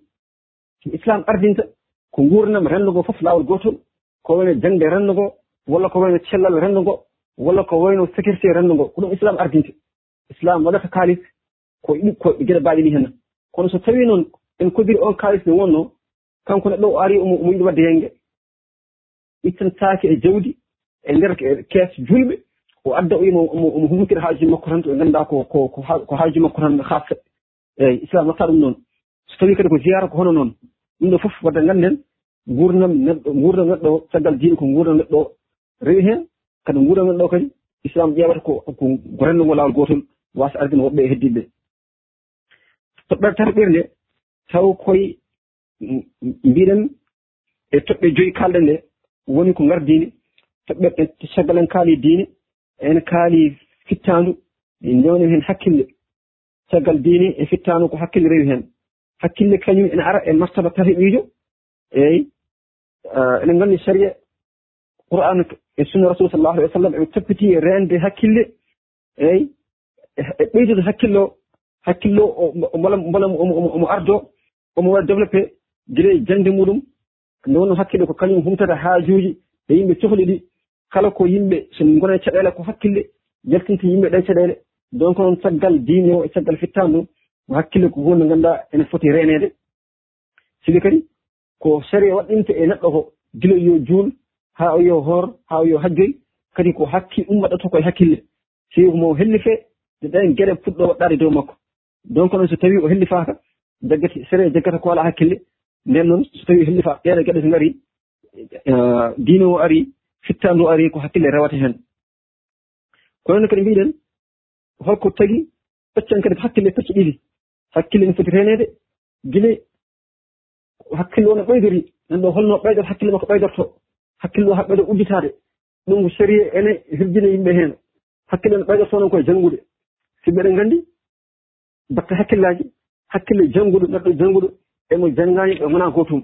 [SPEAKER 2] islam ardinta ko gurdam renndo ngo fof laawol gotol ko wayno jangde renndo ngo walla ko wayno cellal renndo ngo walla ko wayno sécurité renndo ngo ko ɗum islam ardinta. Islam waɗata kaalis ko ko geɗe mbaɗi ɗi henna. kono so tawi noon en kodiri on kaalis nde wonno kanko neɗɗo o ari omo yiɗi wadde yenge ittantaake e jawdi e nder kees julɓe o adda o yima omo humpitira haajuji makko tan to ngannduɗa ko ko haajuji makko tan haassa eyi islam watta ɗum noon. So tawi kadi ko jiyara ko hono noon ɗum ɗo fof wadde ngannden nguurdam neɗɗo nguurdam neɗɗo o caggal diine ko nguurdam neɗɗo o. Rewi heen kadi nguurdam neɗɗo o kadi islam ƴeewata ko ko renndo ngo laawol gootol wasa ardina woɓɓe e heddiɓe ɓee toɓɓere tati nde taw koye mbiɗen e toɓɓe joyyi kalɗe nde woni ko gardini toɓɓere caggal en kaali diine en kaali fittaandu ndewnen heen hakkille. Caggal diine e fittaandu ko hakkille rewi heen hakkille kañum ene ara e martaba tati ɓiijo eyi eɗen nganndi saria qur'an e sunna rasul sallallahu alih wa sallam eɓe tappiti e reende hakkille. Eyi e ɓeydude hakkille o hakkillo mbola mbala omo ardo omo waɗa développé guila e jangde muɗum. Nde wonno hakkille ko kañum humtata haajuji e yimɓe cohli ɗi. Kala ko yimɓe so gona e caɗele ko hakkille jaltinta yimɓe ɗe caɗele. Donc noon caggal diine o e caggal fittandu ko hakkille ko hunde ganduɗa ene foti renede sili kadi ko sari waɗɗinta e neɗɗo ko gila yo juul ha o yo hoor ha o yo hajjoy kadi ko hakki ummaɗato koye hakkille. Sewi ko mo hellife nde ɗen gueɗe puɗɗo waɗɗade dow makko. donc noon so tawi o hellifaka jaggati sere jaggata ko ala hakkille nden noon so tawi hellifa ɗeɗo geɗe so gaari eh, diine o ari fittande o ari ko hakkille rewata hen. Kono noon kadi mbiɗen holko tagi ɓeccen kadi hakkille pecce ɗiɗi. Hakkille no foti renede guila hakkille o no ɓeydori nan ɗo holno ɓeydata hakkille makko ɓeydorto hakkille o ha ɓeydo udditade ɗum ko série ene hirjina yimɓe hen hakkille no ɓeydorto noon koye janngude. Si eɗen nganndi batta hakkillaji hakkille jannguɗo neɗɗo jannguɗo emo janngani ɓe gona gotum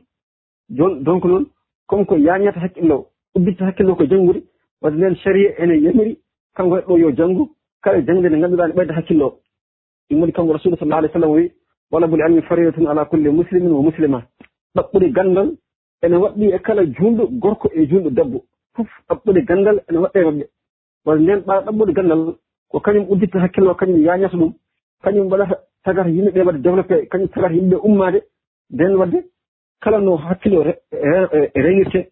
[SPEAKER 2] jon donc noon comme ko yañata hakkille o ubbitta hakkille o ko janngude wadde nden saria ene yamiri kanko heɗɗo yo janngu kala e jangde nde ngannduɗaa ne ɓeyda hakkille o. Ɗum woni kanko rasulu sallah alih w sallam wi walabul almi faridatun ala kulli muslimin wo muslima. Ɗaɓɓude ganndal ene waɗɗi e kala juulɗo gorko e juulɗo debbo. Fof ɗaɓɓude ganndal ene waɗɗe maɓɓe wadde nden ɓaa ɗaɓɓude ganndal ko kañum udditta hakkille o kañum yañata ɗum kañum waɗata tagata yimɓe ɓe waɗa développé kañum tagata yimɓe ummade. Nden wadde kala no hakkilo reŋirte e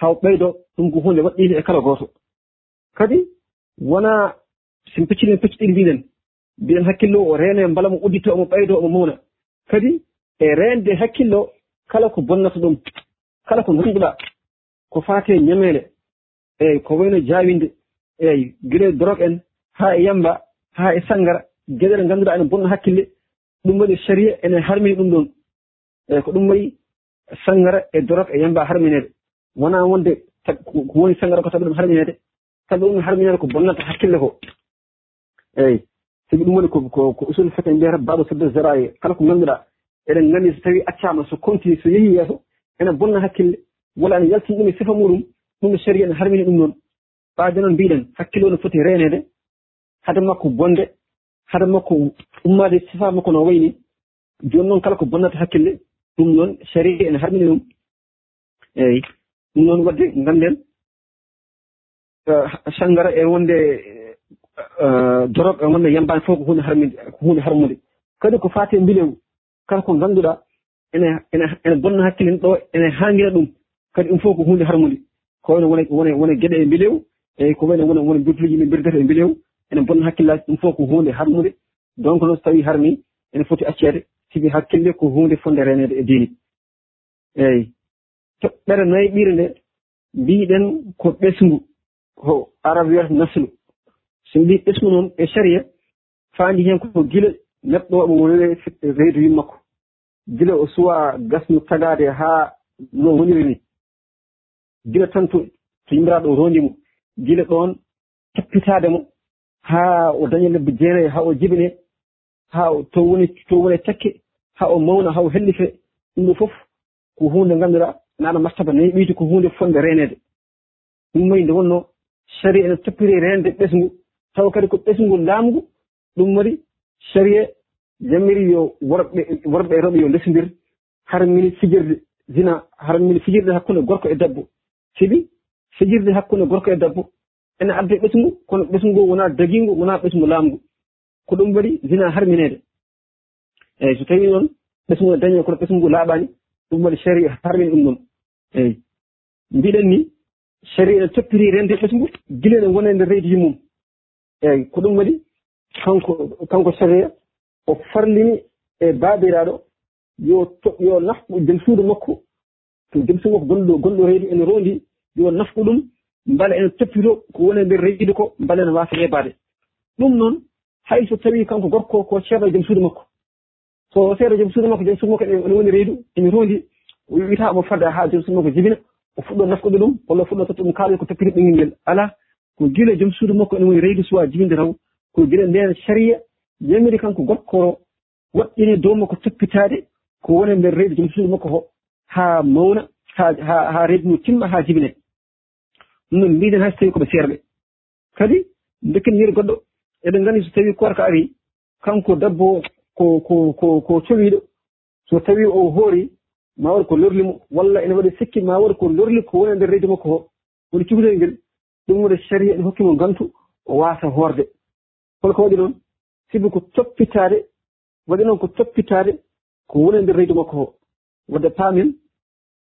[SPEAKER 2] haw ɓeydo ɗum ko hunde waɗɗinde e kala gooto kadi wona sin piccinen pecci ɗiɗi mbiɗen mbiɗen hakkille o o reene mbala mo uddito omo ɓeydo omo mawna. Kadi e reende hakkille o kala ko bonnata ɗum kala ko ngannduɗa ko faate ñameele eyi ko wayno jaawinde eyi gila e drogue en haa e yamba haa e sanngara gueɗe ɗe ngannduɗaa ene bonna hakkille ɗum waɗi saria ene harmini ɗum ɗon. Eyi ko ɗum wayi sangara e dorog e yamba harminede wona wonde ko woni sangara ko sabi ɗum harminede sabi ɗum harminede ko bonnata hakkille ko. Eyi sabi ɗum woni ko usul fete mbiyata baɗo sodde zaraye kala ko ngannduɗaa eɗen nganndi so tawi accama so continue so yehi yeeso ene bonna hakkille. Wala ene yaltini ɗum e sifa muɗum ɗum saria ene harmini ɗum ɗon. Ɓaade noon mbiɗen hakkille o no foti renede hade makko bonde hade makko ummade sifa makko no wayni ni jooni noon kala ko bonnata hakkille ɗum noon sari ene harmini ɗum. Eeyi ɗum noon wadde ngannden e, sangara e wonde e, dorog e wonde yambani fof ko hunde harmide ko hunde harmude. Kadi ko fate mbilew kala ko ngannduɗa ene ene ene bonna hakkille ɗo ene haangira ɗum. Kadi ɗum fof ko hunde harmude. Ko wayno wone wone wone geɗe e mbilew eyi ko wayno wone wone birtuuji yimɓe birdata e mbilew ene bonna hakkillaji ɗum fof ko hunde harmude donc noon so tawi harmi ene foti accede sibi hakkille ko hunde fonde renede e diini eyyi toɓɓere nayi ɓiri nde mbiɗen ko ɓesngu ko arab wiyata naslu. So mbi ɓesngu noon e saria faandi hen ko gila neɗɗo omo wonire reydu yim makko. Gila o suwa gasnu tagade ha no woniri ni. Gila tan to to yimiraɗo o rondimo gila ɗon tappitade mo. ha o daña lebbi jeenayi ha o jibine ha to woni to woni takke ha o mawna ha o hellife ɗum ɗo fof ko hunde ngannduɗa naana martaba nayi ɓiyti ko hunde fonde renede ɗum wayi nde wonno sari ene toppiri rende ɓesngu. Taw kadi ko ɓesngu laamgu ɗum waɗi sarie jammiri yo worɓe worɓe e rewɓe yo ndesidir harmini fijirde zina harmini fijirde hakkunde gorko e debbo. Sibi fijirde hakkunde gorko e debbo. ene adde ɓesngu kono ɓesngu ngo wonaa dagingu wona ɓesngu laamgu ko ɗum waɗi zina harminede. Eyyi so tawi noon ɓesngu no dañee kono ɓesngu ngu laaɓaani ɗum waɗi sari harmini ɗum ɗon eyyi mbiɗen ni sari ene toppitii rende ɓesngu gila ene wona e nder reydi yummum eyyi ko ɗum waɗi kanko kanko saria o farlini e baabiraɗo yo yo nafɓu jom suudu makko. To jom suudu makko gonɗo gonɗo reydi ene rondi yo nafɓu ɗum mbale ene toppito ko woni e nder reyɗide ko mbale ene wasa heɓade ɗum noon hay so tawi kanko gorko ko ceeɗo joom suudu makko. So seeɗa joom suudu makko joom suudu makko ene woni reydu ene rondi wiyatamo fadda ha joom suudu makko jibina o fuɗɗo nafkude ɗum walla fuɗɗo totta ɗum kaalel ko toppiti ɓingel ngel. Ala ko gila joom suudu makko ene woni reydu suwa jibinde taw ko gila nden sariya yamiri kanko gorkoro waɗɗini dow makko toppitade ko woni e nder reydu joom suudu makko ho ha mawna ha ha reydu ndu timma ha jibine ɗum noon mbiɗen hayso tawi koɓe ceerɓe kadi dokkinndiri goɗɗo eɗen nganndi so tawi korka ari kanko dabbo ko ko ko ko cowiiɗo. So tawi o hoori ma waɗ ko lorli mo walla ene waɗi sikki ma waɗ ko lorli ko woni e nder reydi makko o woni cukalel ngel ɗum waɗi saria ene hokkimo gantu o waasa hoorde. Holko waɗi noon sibi ko toppitaade waɗi noon ko toppitaade ko woni e nder reydi makko o wadde paamen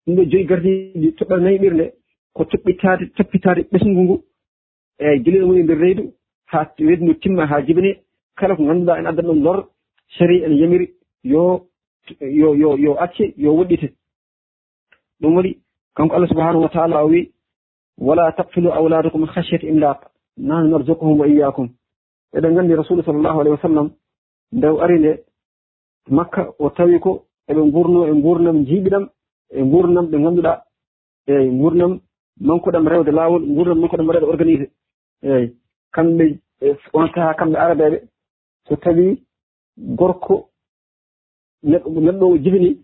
[SPEAKER 2] ɗum ɗo joyi gardiiɗi toɓɓere nayi ɓirnde. ko toɓɓitaade toppitaade ɓesngu ngu. E gila woni nder leydu haa weddundu timma haa jibine kala ko ngannduɗaa ene addan ɗum lor sari ene yamiri yo yo yo yo acce yo woɗɗite. Ɗum waɗi kanko allah subahanahu wa taala o wi wala taqtulu awladakum hasiyata imlaq nahnu narzukuhum wa iyakum eɗen nganndi rasulu sallllahu alayhi wa sallam nde o ari nde makka o tawi ko eɓe ngurno e ngurnam jiiɓiɗam e ngurnam ɓe ngannduɗaa e ngurnam nonkuɗam rewde laawol nguurdam nonkuɗam rewde organisé. Eyi kamɓe e, on sahaa kamɓe arabeeɓe so tawi gorko neɗɗo o jibini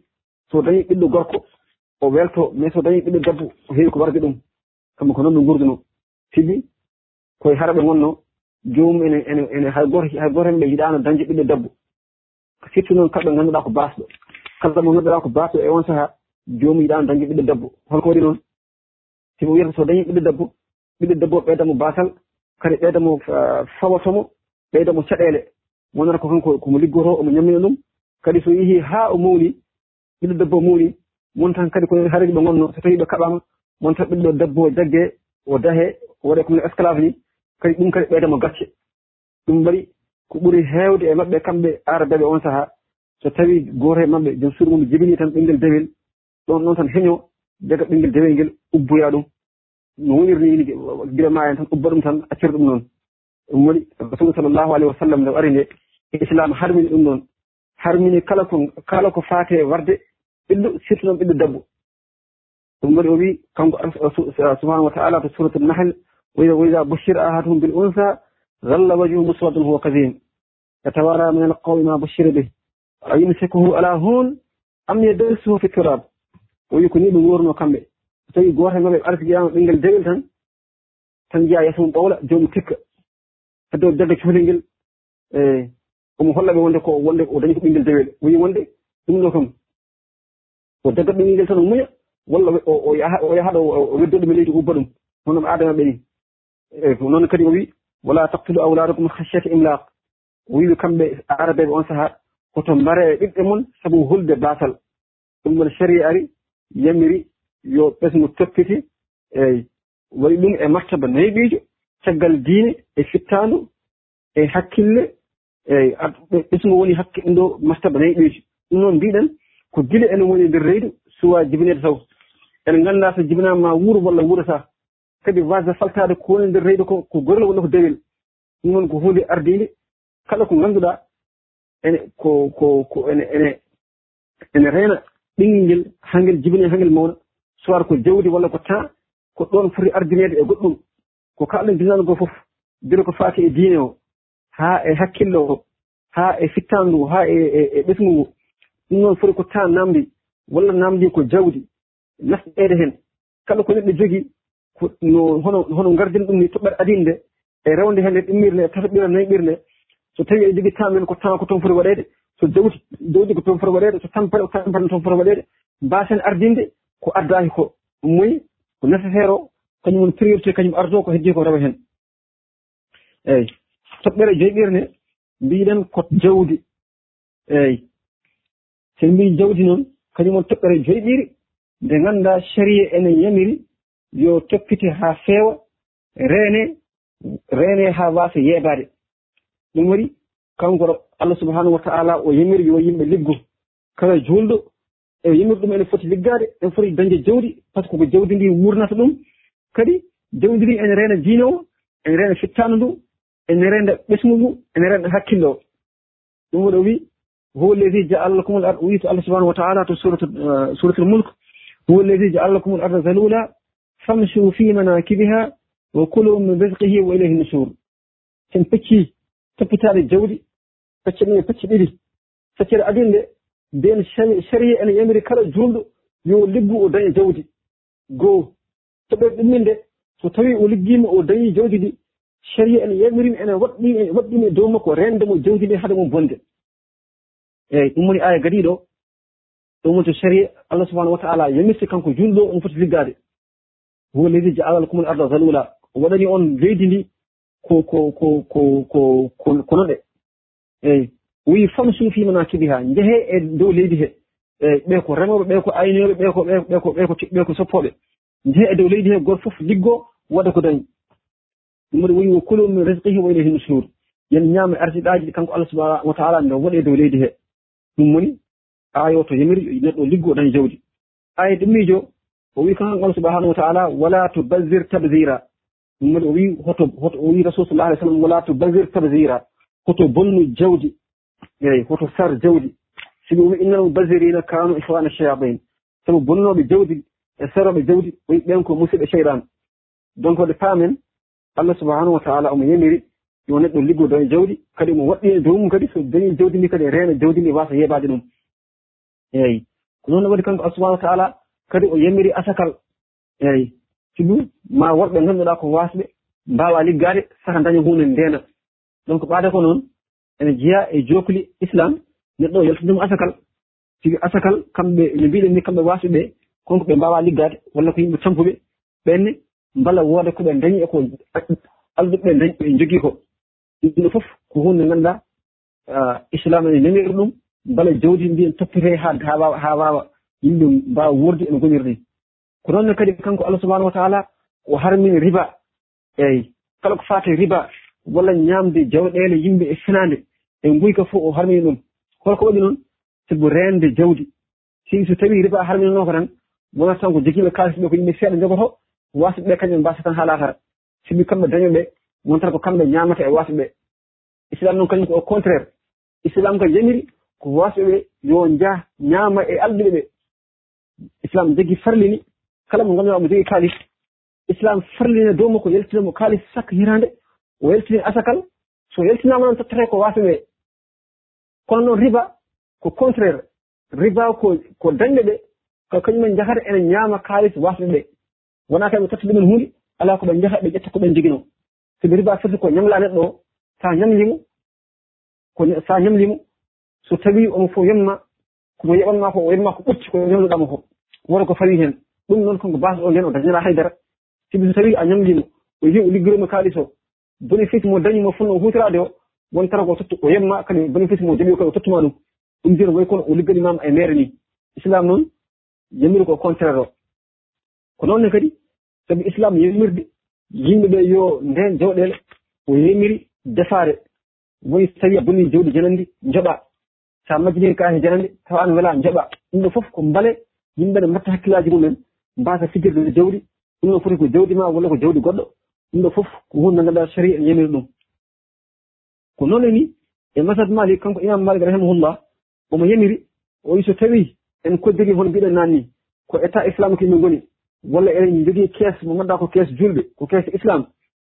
[SPEAKER 2] so dañi ɓiɗɗo gorko o welto mais so dañi ɓiɗɗo debbo o heewi ko warde ɗum. Kamɓe ko noon ɓe nguurdunoo tigi koye haraɓe gonno joomum ene ene ene hay goto hay goto hen ɓe yiɗano dañde ɓiɗɗo debbo. Surtout noon kamɓe ngannduɗaa ko baasɗo kala mo ngannduɗaa ko baasɗo e on sahaa joomum yiɗano dañde ɓiɗɗo debbo. Holko waɗi noon? simo wiyata so dañi ɓiɗɗo debbo ɓiɗɗo debbo ɓeydamo basal kadi ɓeydamo eh, fawatomo ɓeydamo caɗele wonata ko kanko komo liggoto omo ñammina ɗum. Kadi so yeehi haa o mawni ɓiɗɗo debbo mawni won tan kadi koye haareji ɓe gonno so tawi ɓe kaɓama won tan ɓiɗɗo debbo jagge o dahe o waɗe comme esclave ni. Kadi ɗum kadi ɓeydamo gacce. Ɗum waɗi ko ɓuri heewde e maɓɓe kamɓe arabeɓe on sahaa. So tawi gooto e maɓɓe joom suudu mum jibini tan ɓinngel dewel. Ɗon ɗon tan heño daga ɓinngel dewel ngel ubboya ɗum no wonirni ni gila ma en tan ubba ɗum tan accira ɗum noon ɗum waɗi rasul sallllahu alayhi wa sallam nde ari nde islam harmini ɗum noon harmini kala ko kala ko faate warde ɓiɗɗo surtout noon ɓiɗɗo debbo ɗum waɗi o wi kanko subhanahu wa taala to surat nahl وإذا بشر أحدهم بالأنثى ظل وجهه مسودا هو كظيم يتوارى من القوم ما بشر به أيمسكه على هون أم يدرسه في التراب ويكون يبي ورنو كمبي tawi goto e maɓe arti ƴama ɓinguel dewel tan tan jiya yeeso mum ɓawla jomum tikka hedde o jagga cuhlel ngel e omo hollaɓe wonde ko wonde o dañi ko ɓinguel dewel o wi wonde ɗum ɗo kam o jaggat ɓinguel ngel tan o muña walla o yaha o yahaɗo o weddo ɗum e leydi ubba ɗum hono no adama ɓe ni eyi noon kadi o wi wala taqtulu awladakum khashyata imlaq o wiɓe kamɓe arabeɓe on saaha koto mbare e ɓiɓɓe mon saabu hulde basal ɗum woni sharia ari yamiri yo ɓesngu toppiti e waɗi ɗum e martaba naybiijo caggal diine e fittaandu e hakkille eyi ɓesngu woni hakke ɗum ɗo martaba naybiijo. Ɗum noon mbiɗen ko gila ene woni e nder reydu suwa jibineede taw. Ene ngannda so jibinaama wuro walla wurata kadi wasde faltaade ko woni e nder reydu ko ko gorel wonno ko dewel. Ɗum noon ko hunde ardiinde kala ko ngannduɗaa ene ko ko ko ene ene ene reena. ɓinngel ngel haa ngel jibine e haa ngel mawna soit ko jawdi walla ko temps ko ɗon foti ardinede e goɗɗum ko kalɗen dinano goo fof biro ko faati e diine o haa e hakkille o haa e fittandu ngu haa e, e, e ɓesngu ngu. Ɗum noon foti ko temps namdi walla namdi ko jawdi nasɗeede heen. Kala ko neɗɗo jogii no hono hono ngardin ɗum ni toɓɓere adine nde e rewnde hende e ɗimmirnde e tataɓira e nayɓirnde so tawi eɗe jogii temps men ko temps ko toon foti waɗeede so dawdi jawdi ko toon fota waɗeede so tampere ko tampere toon fota waɗeede mbaasen ardinde ko addaaki ko moyi ko nécessaire o kañum woni priorité kañum ardo ko heddii ko rewa heen eeyi toɓɓere joyɓirnde mbiɗen ko jawdi. Eeyi sen mbi jawdi noon kañum woni toɓɓere joyɓiri nde ngannduɗaa sariya ene yamiri yo toppite haa feewa reene reene haa waasa yeebaade ɗum waɗi kankoro allah subahanahu wa taala o yamiri yo yimɓe liggo kala julɗo e yamiri ɗum ene foti liggade ene foti dañde jawdi par ce que ko jawdi ndi wurnata ɗum. Kadi jawdi ndi ene reena diine o ene reena fittanu ndu ene reenda ɓesgu ngu ene reenda hakkille o. Ɗum waɗi o wi huwa alladi ja allah kumul o wi to allah subahanahu wa taala to surat eh, suratul mulk. Huwa alladi ja allah kumul arda zalula famshu fi manakibiha wa kulu min risqihi wa ilayhi nushur. Sen pecci toppitaade jawdi pecce ɗiɗi pecce ɗiɗi. Feccere aduna nde nden sharia ene yamiri kala julɗo yo liggu o daña jawdi. Goo toɓɓere ɗummin nde so tawi o liggima o dañi jawdi ndi sharia ene yamirimi ene waɗɗi waɗɗimi e dow makko rende mo jawdi ndi haade mum bonde. Eyyi ɗum woni aya gadiɗo ɗum woni to sharia allah subahanahu wa taala yamirti kanko julɗo omo foti liggade huwa leydi ja alal kumul arda zalula o waɗani on leydi ndi ko ko ko ko ko ko noɗe. eeyi wii fom suufii manaakibi haa njehee e dow leydi he. Eyi ɓe ko remooɓe ɓe ko aynoɓe ɓe ko ɓe ko ɓe ko soppooɓe. Njehee e dow leydi he goto fof liggoo waɗa ko dañi. Ɗum waɗi woni wo kulum min risqihi wa ilayhi nusur yen ñaama arsiɗaaji ɗi kanko allah subahanahu wa taala nde waɗe dow leydi he. Ɗum woni aayo to yemiri neɗɗo liggoo daña jawdi. Aya ɗum miijo o wii kanko allah subahanahu wa taala wala to basir tabdira ɗum waɗi o wii hoto hoto o wii rasul sallah alih w sallam wala to basir tabdira hoto bonnu jawdi eyi hoto sar jawdi. Sigo wi innal basirina kanu ihwana cheyatin sabu bonnoɓe jawdi e saroɓe jawdi oyi ɓen ko musidɓe cheyɗan donc nde paamen allah subahanahu wa taala omo yamiri yo neɗɗo liggodo e jawdi kadi omo waɗɗini e dow mum kadi so dañi jawdi ndi kadi e reena jawdi ndi wasa yeɓade ɗum. Eyi ko noon waɗi kanko subahanahu wa taala kadi o yamiri asakal. Eyi si ɗum ma worɓe ganduɗa ko wasɓe mbawa liggade saka daña hunde ndena donc ɓaade ko noon ene jeeya e jookuli islam neɗɗo o yaltindemo asakal. Sigi asakal kamɓe no mbiɗen ni kamɓe wasuɓe konko ɓe mbawa liggade walla ko yimɓe tampuɓe ɓenne mbala wooda koɓe dañi eko alduɓe dañi ɓe jogii ko. Ɗumɗo fof ko hunde ngannduɗa islam ene naniri ɗum mbala jawdi mbiyen toppite ha ha wawa ha wawa yimɓe mbawa wurde eno goniri ni ko noonne kadi kanko allah subahanahu wa taala o harmini riba eyi kala ko fate riba walla ñaamde jawɗeele yimɓe e finaande e nguyka fof o harmini ɗum. Holko waɗi noon sabu reende jawdi. Si so tawi riba harminanooka tan wonata tan ko jogiiɓe kaalis ɓe ko yimɓe seeɗa jogoto waasuɓe ɓe kañum mbasa tan haa laatara sibi kamɓe dañoɓe won tan ko kamɓe ñaamata e waasuɓe islam noon kañum ko au contraire. Islam ko yamiri ko waasuɓe yo njah ñaama e alɗuɓe ɓe islam jogii farlini kala mo ngannduɗaa mo jogii kaalis. Islam farlini dow makko yaltinamo kaalis sakka hirande o yaltini asakal so yaltinama noon tottete ko wasame kono noon riba ko contraire riba ko ko dañɗe ɗe ko kañumen jahata ene ñaama kaalis wasɗe ɗe wona kay ɓe totta ɗumen hunde ala ko ɓe jaha ɓe ƴetta koɓen jogino soɓe riba foti ko ñamla neɗɗo o sa ñamlimo ko sa ñamlimo so tawi omo fof yemma komo yeɓanma ko o yemma ko ɓucci ko ñamloɗamo ko wota ko fawi hen ɗum noon konko base o nden o dañata haydara. Sibi so tawi a ñamlimo o yi o liggiroma kaalis o bénéfice mo dañi mo fonno hutorade o won tara ko tottu o yemma kadi bénéfice mo jaɓi kadi o tottuma ɗum. Ɗum joni way kono o ligganimama e maire ni. Islam noon yamiri ko contraire o. Ko noonne kadi sabi islam yamirde yimɓe ɓe yo nden jawɗele o yamiri defaare. Woni so tawi a boni jawdi janandi joɓa sa majjini kaake janandi tawa an wela joɓa ɗum ɗo fof ko mbale yimɓe ne mbatta hakkillaji mumen mbasa fijirde jawdi. Ɗum ɗo foti ko jawdi ma walla ko jawdi goɗɗo. ɗum ɗo fof ko hunde ganduɗa sharia yamiri ɗum. Ko noon e ni e masad malik kanko imam malik rahimahullah omo yamiri o wi so tawi en koddiri hono mbiɗen nanni ko état islamique min goni walla eɗen jogii kees mo ganduɗa ko kees julɓe ko kees islam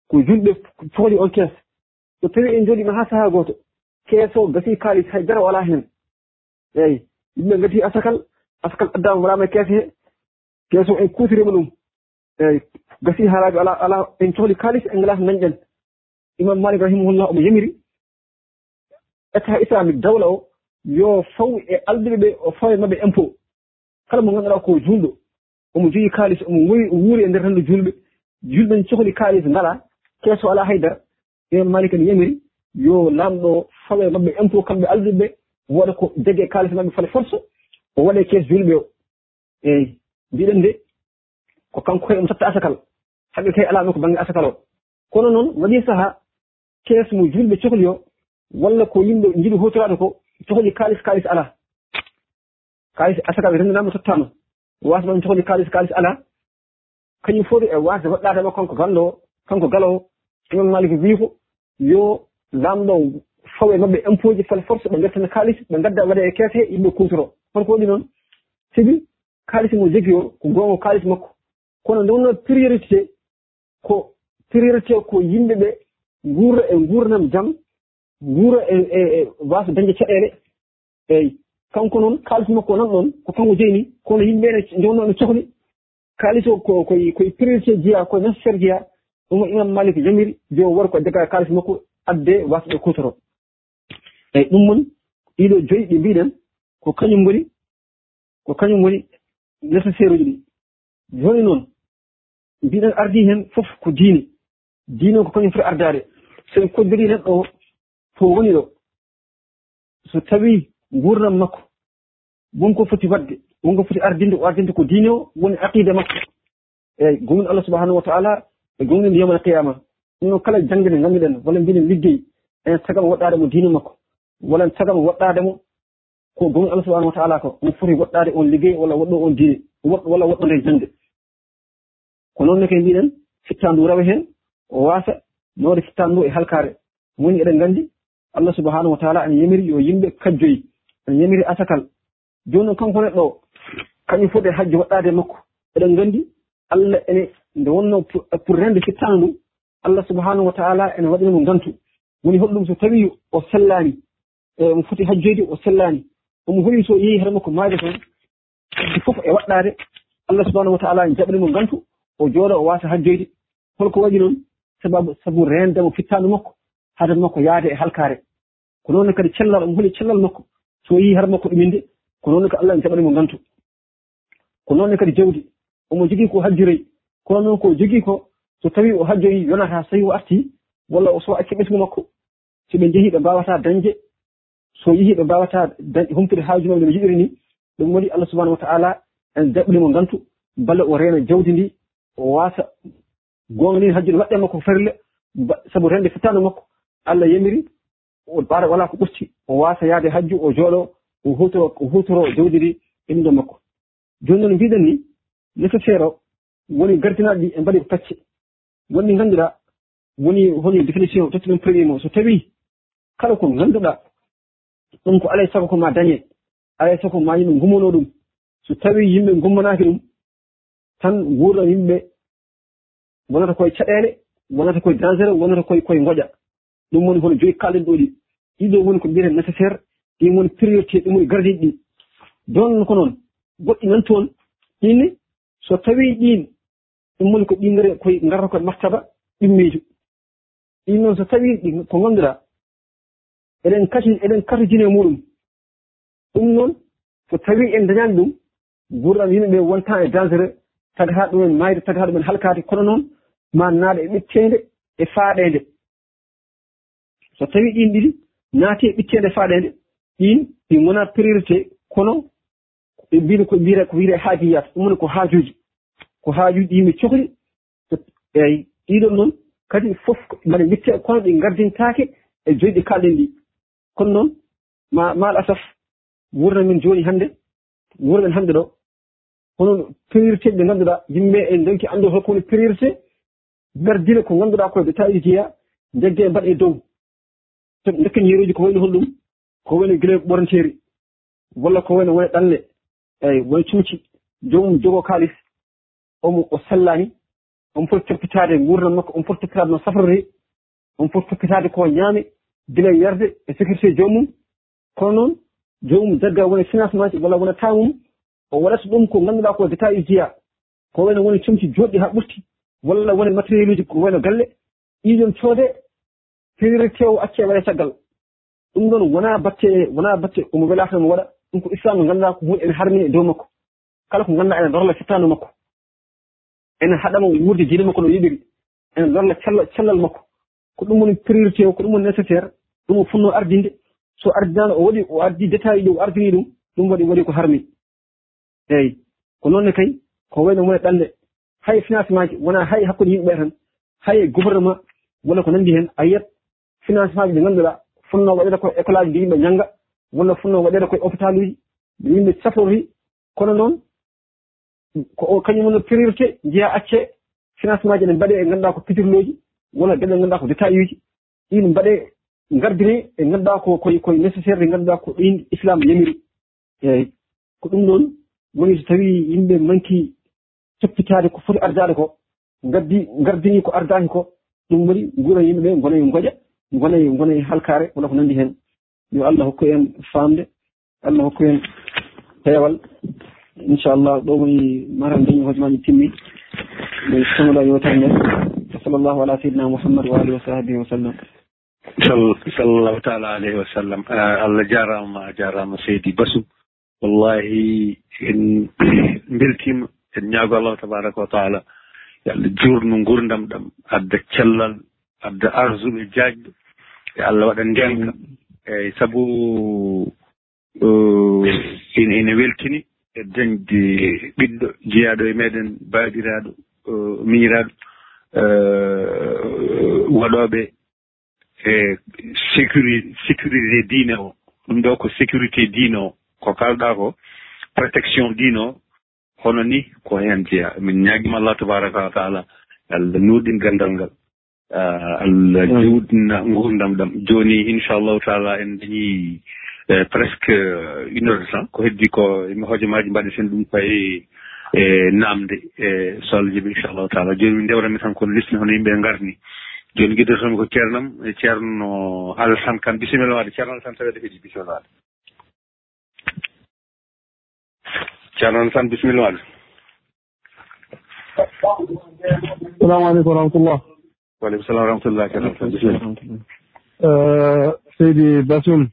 [SPEAKER 2] ko julɓe cohli on kees. So tawi en jooɗima haa sahaa gooto kees o gasii kaalis haydara wala heen. Eeyi yimɓe gasii asakal asakal addama waɗama e kees he kees o en kuutirima ɗum. Eh, eeyi gasii haalaaɓe ala ala en cohli kaalis en ngalaa to dañɗen imam malik rahimahullah omo yamiri état islamique dawla o yo faw e alduɓe ɓe o fawe maɓɓe impôt. Kala mo ngannduɗaa ko juulɗo. Omo jogii kaalis omo wuri wuuri e ndeer tan ɗo julɓe julɓe n cohli kaalis ngalaa keeso alaa haydara. Imam malik ene yamiri yo laamɗo fawe e maɓɓe impôt kamɓe alduɓe ɓe waɗa ko jagee kaalis maɓɓe fale force o waɗa kees julɓe o. Eeyi mbiɗen nde ko kanko hoye mum totta asakal haɓe kay alaa ɗo ko baŋnge asakal o. Kono noon waɗi sahaa kees mo julɓe cohli o walla ko yimɓe jiɗi hotoraade ko cohli kaalis kaalis alaa. Kaalis asakal ɓe renndanaama tottaama waasa cohli kaalis kaalis alaa. Kañum foti e waasde waɗɗadema kanko ganndo o kanko galoowo imam malik wii ko yo laamɗo fawe maɓɓe impôt ji fal force ɓe ndettana kaalis ɓe ngadda waɗa e keese yimɓe kuutoro. Holko waɗi noon sibi kaalis mo jogi o ko goongo kaalis makko. kono nde wonno priorité ko priorité ko yimɓe ɓe guura e guurnam jam guura e, e, e wasa dañde caɗele eyi kanko noon kaalis makko nan ɗon ko kanko jeyni kono yimɓeɓene wonno ne cohli. Kaalis o ko koye koye priorité jeeya koye nécessaire jeeya ɗum imam malik jamiri jo wori ko daga e kaalis makko adde wasaɓe kutoro eyi ɗum mon ɗiɗo joyi ɗi mbiɗen ko kañum woni ko kañum woni nécessaire uji ɗi. Joni noon mbiɗen ardi hen fof ko diine. Diine ko kañum foti ardaade. So en koddiri neɗɗo o to woni ɗo. So tawii nguurdam makko wonko foti waɗde wonko foti ardinde o ardinde ko diine o woni aqida makko. Eeyi gomin allah subahanahu wa taala e gomni ndiyam qiyama ɗum noon kala jangde nde ngannduɗen walla mbiɗen liggey en sagam woɗɗaade mo diine makko. Walla sagam woɗɗaade mo ko gomin allah subahanahu wa taala ko omo foti woɗɗaade on liggey walla woɗɗo on diine walla woɗɗo nde jannde. ko noon neke mbiɗen fittandu rawa heen o waasa nowaɗi fittandu e halkaare. Woni eɗen nganndi allah subahanahu wa taala ene yamiri yo yimɓe kajjoyi ene yamiri asakal. Jooni noon kanko neɗɗo o kañum foti e hajjo waɗɗaade makko. Eɗen nganndi allah ene nde wonno pour rende fittandu ndu allah subahanahu wa taala ene waɗino mo ngantu. Woni holɗum so tawi e o sellaani omo foti hajjoyde o sellaani omo holi so yehi hara makko maayde toon fof e waɗɗaade. Allah subahanahu wa taala jaɓanimo ngantu. o jooɗo o wasa hajjoyde holko waɗi noon sababu sabu rendemo fittanu makko hadan makko yaade e halkaare. Ko noon kadi cellal omo holi cellal makko so yii har makko ɗuminde ko noon ko allah en jaɓanimo ngantu ko noonne kadi jawdi omo jogii ko hajjiroyi kono noon ko jogii ko so tawi o hajjoyi yonata so tawi o arti walla o so acca ɓesgu makko so ɓe njehii ɓe mbawata dañde so yehii ɓe mbawata humtude haaju mum no ɓe jiɗiri ni ɗum waɗi allah subahanahu wa taala en jaɓɓinimo ngantu balle o reena jawdi ndi o waasa gonga ni hajjude waɗɗe makko farilla sabu rende futtano makko allah yamiri o ɓaara wala ko ɓurti o waasa yaade hajju o jooɗo o hutoro o hutoro o jowdiri e makko. Joni noon mbiɗen ni nécessaire o woni gardinaɗi ɗi e mbaɗi ko pacce wonni ngannduɗa woni honi définition totti ɗum premier mo so tawi kala ko ngannduɗa ɗum ko alay e sago ko ma dañe alay e sago ma yimɓe gummono ɗum. So tawi yimɓe gummanaki ɗum tan wuurna yimɓe wonata koye caɗele wonata koye dangére wonata koye koye goƴa ɗum woni hono joyi kalɗen ɗo ɗi. Ɗiɗo woni ko mbiyeten nécessaire ɗin woni priorité ɗum woni gardiɗi ɗi. Don ko noon goɗɗi nan toon ɗinne so tawi ɗin ɗum woni ko ɗinere koye garata koye martaba ɗimmeejo. Ɗin noon so tawi ɗi ko ngannduɗaa eɗen kati eɗen katojine muɗum. Ɗum noon so tawi en dañani ɗum guurɗam yimɓeɓe wonta e dangére taga ha ɗumen mayde taga ha ɗumen halkade kono noon ma naaɗa e ɓittede e faaɗede so tawi ɗin ɗiɗi naati e ɓittede e faaɗede ɗin ɗi gona priorité kono ɓe mbino ko mbira ko wiyre haajiyat ɗum woni ko haajuji ko haajuji yimɓe cohli eyi ɗiɗon noon kadi fof mbaɗe witte kono ɗi gardintaake e joyi ɗi kalɗen ɗi. Kono noon ma maal asaf wurna min jooni hannde wurɗen hannde ɗo hono priorité ɓe ngannduɗa yimɓe en donki anndu e holko woni priorité gardina ko ngannduɗa koye ɓe tawi jeeya jagge e mbaɗe dow. Soɓe dokkan yeeruji ko wayno holɗum ko woni guila e ɓoranteeri walla ko wayno wone ɗanle eyi wone cuuci jomum jogoo kaalis omo o sellaani on foti toppitaade nguurdam makko on foti toppitaade no safrori on foti toppitaade ko ñaami gila e yarde e sécurité joomum. Kono noon joomum jagga wone financement ji walla wona taamum o waɗata ɗum ko ngannduɗaa ko détail e jiya ko wayno woni comci joɗɗi haa ɓurti walla woni matériel uji ko wayno galle ɗiɗon coode priorité o acce waɗe caggal. Ɗum ɗon wonaa batte wonaa batte omo welata mo waɗa. Ɗum ko islamu ngannduɗaa ko hunde ene harni e dow makko. Kala ko ngannduɗaa ene dorla fettaandu makko. Ene haɗamo wuurde diine makko no yiɗiri. Ene dorla cellal makko. Ko ɗum woni priorité o ko ɗum woni nécessaire ɗum o fonno ardinde. So ardinaano o waɗi o ardi détail ɗi o ardini ɗum ɗum waɗi waɗi ko harmi eeyi ko noonne kay ko wayno wona ɗalle hay financement ji wona hay hakkude yimɓeɓe tan hay gouvernement walla ko nanndi heen a yiyat financement ji ɗi ngannduɗaa fonno waɗede koye école aji ɗi yimɓe jannga walla fonno waɗede koye hôpital uji ɗo yimɓe satorri kono noon ko kañum woni priorité njeya acce financement ji ne mbaɗe e ngannduɗaa ko pitirloji walla geɗe ngannduɗaa ko détail uji. Ɗin mbaɗe ngardine e ngannduɗaa ko koye koye nécessaire ɗe ngannduɗaa ko ɗin islam yamiri. Eeyi ko ɗum ɗoon woni so tawi yimɓe manki toppitade ko foti ardade ko gaddi gardini ko ardaki ko ɗum waɗi guura yimɓe ɓe gona e goƴa gona e gona e halkare wona ko nandi hen yo allah hokku en famde allah hokku en heewal inchallah ɗo woni maran dañi hojomaji timmi. Ɓe sonoɗa yewtere nden sallllahu nde صلى الله على سيدنا محمد واله وصحبه
[SPEAKER 1] وسلم صلى الله تعالى عليه وسلم الله جارام جارام seydi بسو wallahi en beltima en ñaago allahu tabaraka wa taala yo allah juurno gurdam ɗam adda cellal adda arsuɓe jaajɗo e allah waɗa ndenka eeyi sabu ene weltini e dañde ɓiɗɗo jeyaɗo e meɗen baabiraɗo miñiraɗo e, waɗoɓe e sécuri sécurité diine o. Ɗum ɗo ko sécurité diine o. ko kalɗa ko protection ɗino hono ni ko hen jeeya. Min ñaguima allah tabaraka wa taala allah nuɗin gandal ngal. Ah, allah mm. jewtina gurdam ɗam. Joni inchallahu taala en dañi e, presque euh, une heure de temps. Ko heddi ko mi hojomaji mbaɗeten ɗum koye e namde e so allah jaaɓi inchallahu taala. Joni min ndewranmi tan kono listini hono yimɓe garni joni guidortomi ko ceernam ceerno alassane kane. Bisimilla waade ceerno alassane tawede kadi bisimilla waade ceerno no bisimilla waɗe
[SPEAKER 3] salamu aleykum wa rahmatullah
[SPEAKER 1] waaleykum salam wa rahmatullah ceerno tan bisimilla
[SPEAKER 3] uh, seydi basum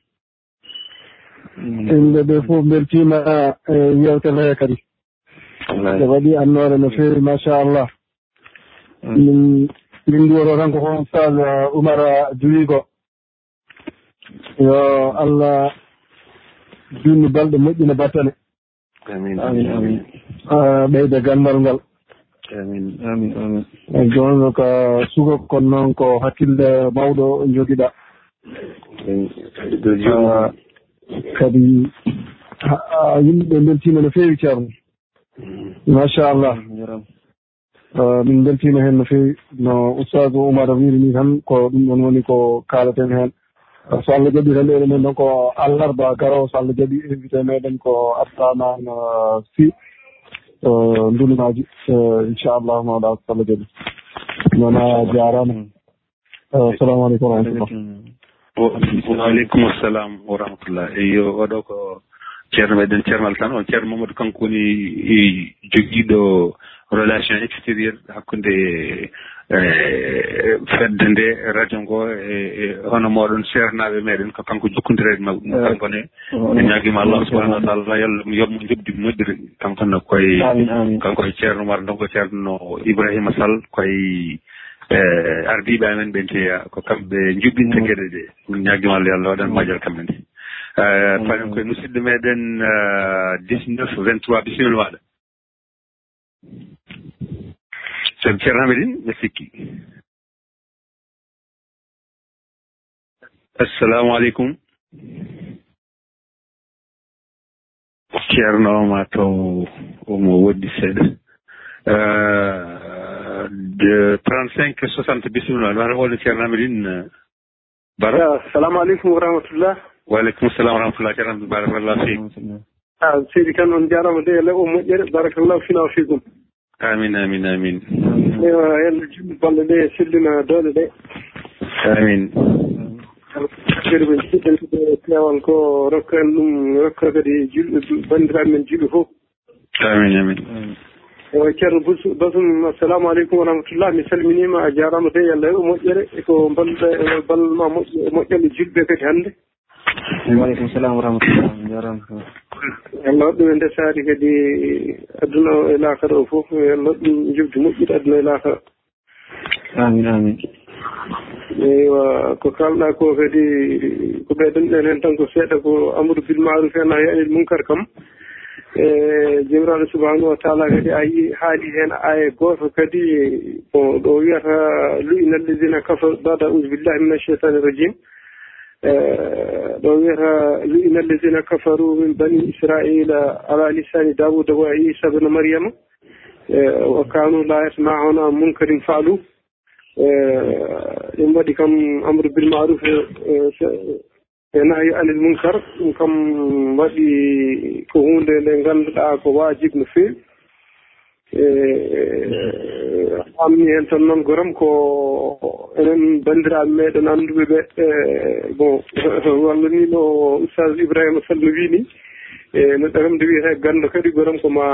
[SPEAKER 3] yimɓe mm. ɓe fof beltima uh, yewtere he kadi. Ɓe waɗi annore no feewi machallah mm. min min nduwoto tan ko hon uh, sal oumar jowigo yo allah junni balɗe moƴƴina battane.
[SPEAKER 1] amin amin amin.
[SPEAKER 3] ɓeyda gandal ngal.
[SPEAKER 1] Amin. Amin amin.
[SPEAKER 3] Ɗon jooni ko sugo kon noon ko hakkille mawɗo jogiɗa kadi yimɓeɓe beltima no feewi ceerno. Mm. Machallah. Min beltima hen no feewi. No oustage oumar wiiri ni tan ko ɗum ɗon woni ko kalaten hen. so allah jaɓi tan ɗeɗo men noon ko allarba garowo so allah jaɓi invité meɗen ko artanan uh, sy uh, ndulumaji uh, inchallahu mawɗa so allah jaɓi noon jarama assalamu aleykum warahmatullah
[SPEAKER 1] waaleykum assalam wa rahmatullah. Eyo oɗo ko ceerno meɗen ceernal tan on ceerno mamadou kanko woni e, joguiɗo relation extérieur hakkude E, fedde nde radio ngo e, e hono moɗon ceernaɓe meɗen ko kanko jokkonndireɗo mabɓe ɓe gone en ñaguima Allah subahanahu wa taala yo Allah yoɓmo jobdi moƴƴiri. Kankone koye kanko e ceerno mar Ndongo ceerno Ibrahima Sall koye e ardiɓe amen ɓe jeeya ko kamɓe jibinta gueɗe ɗe. Min ñaguima Allah yo Allah waɗan majjal kamɓe nde. E, Pamen koye musidɗo meɗen 19 23 bisimilla maɗa. sabi ceerno hamidin mi sikki. Assalamu aleykum. Ceerno ma taw omo woɗɗi seeɗa. Euh, euh, de 35 60 bisimilla mi wata holno ceerno hamidin euh, bara.
[SPEAKER 4] Assalamu aleykum wa rahmatullah.
[SPEAKER 1] Waaleykum salam wa rahmatullah ceerno hamidin barakallah fiik.
[SPEAKER 4] A seydi kane on jarama de ele o moƴƴere barakallahu fina o fikum
[SPEAKER 1] amin amin amin.
[SPEAKER 4] yo Allah juutnu balɗe ɗe e sellina dawɗe ɗe
[SPEAKER 1] amin.
[SPEAKER 4] Kadi min jiɗɗen pewal ko rokka en ɗum rokka kadi julɓe bandiraɓe men julɓe fof.
[SPEAKER 1] Amin amin.
[SPEAKER 4] Eyi ceerno basum assalamu aleykum wa rahmatullah. Mi salminima a jarama de allah heɓa moƴƴere eko balluɗa e ballama moƴƴe moƴƴere julɓe kadi hannde.
[SPEAKER 2] waaleykum salam wa rahmatullah jarama
[SPEAKER 4] allah waɗɗum e ndesaari kadi aduna o e laakara o fof allah waɗɗum ɗum jibdi moƴƴude aduna e laakara.
[SPEAKER 2] Amin amin.
[SPEAKER 4] Eywa ko kalɗa ko kadi ko ɓeydanɗen hen tan ko seeɗa ko amadou bil maruf hen a yani munkar kam. E jomiraɗo subahanahu wa taala kadi a yi haali hen aya goto kadi bon ɗo wiyata lu'ina alladina kafar bada audu billahi min alcheitani irajim Eh, ɗo wiyata lu'ina alladina kafaru min bani israila ala lisani dawuda wa isa bne mariama eh, wa kanu la yasmauna munkarin faalu. Eh, ɗum waɗi kam amre bil maruf e nahyi anil munkar. Ɗum kam waɗi ko hunde nde ganduɗa ko wajib no fewi E, famni hen tan noon goram ko enen bandiraɓe meɗen anduɓe ɓe e bon no oustage Ibrahima Sall wini e no ɗeramde wiyete ganda kadi goram ko ma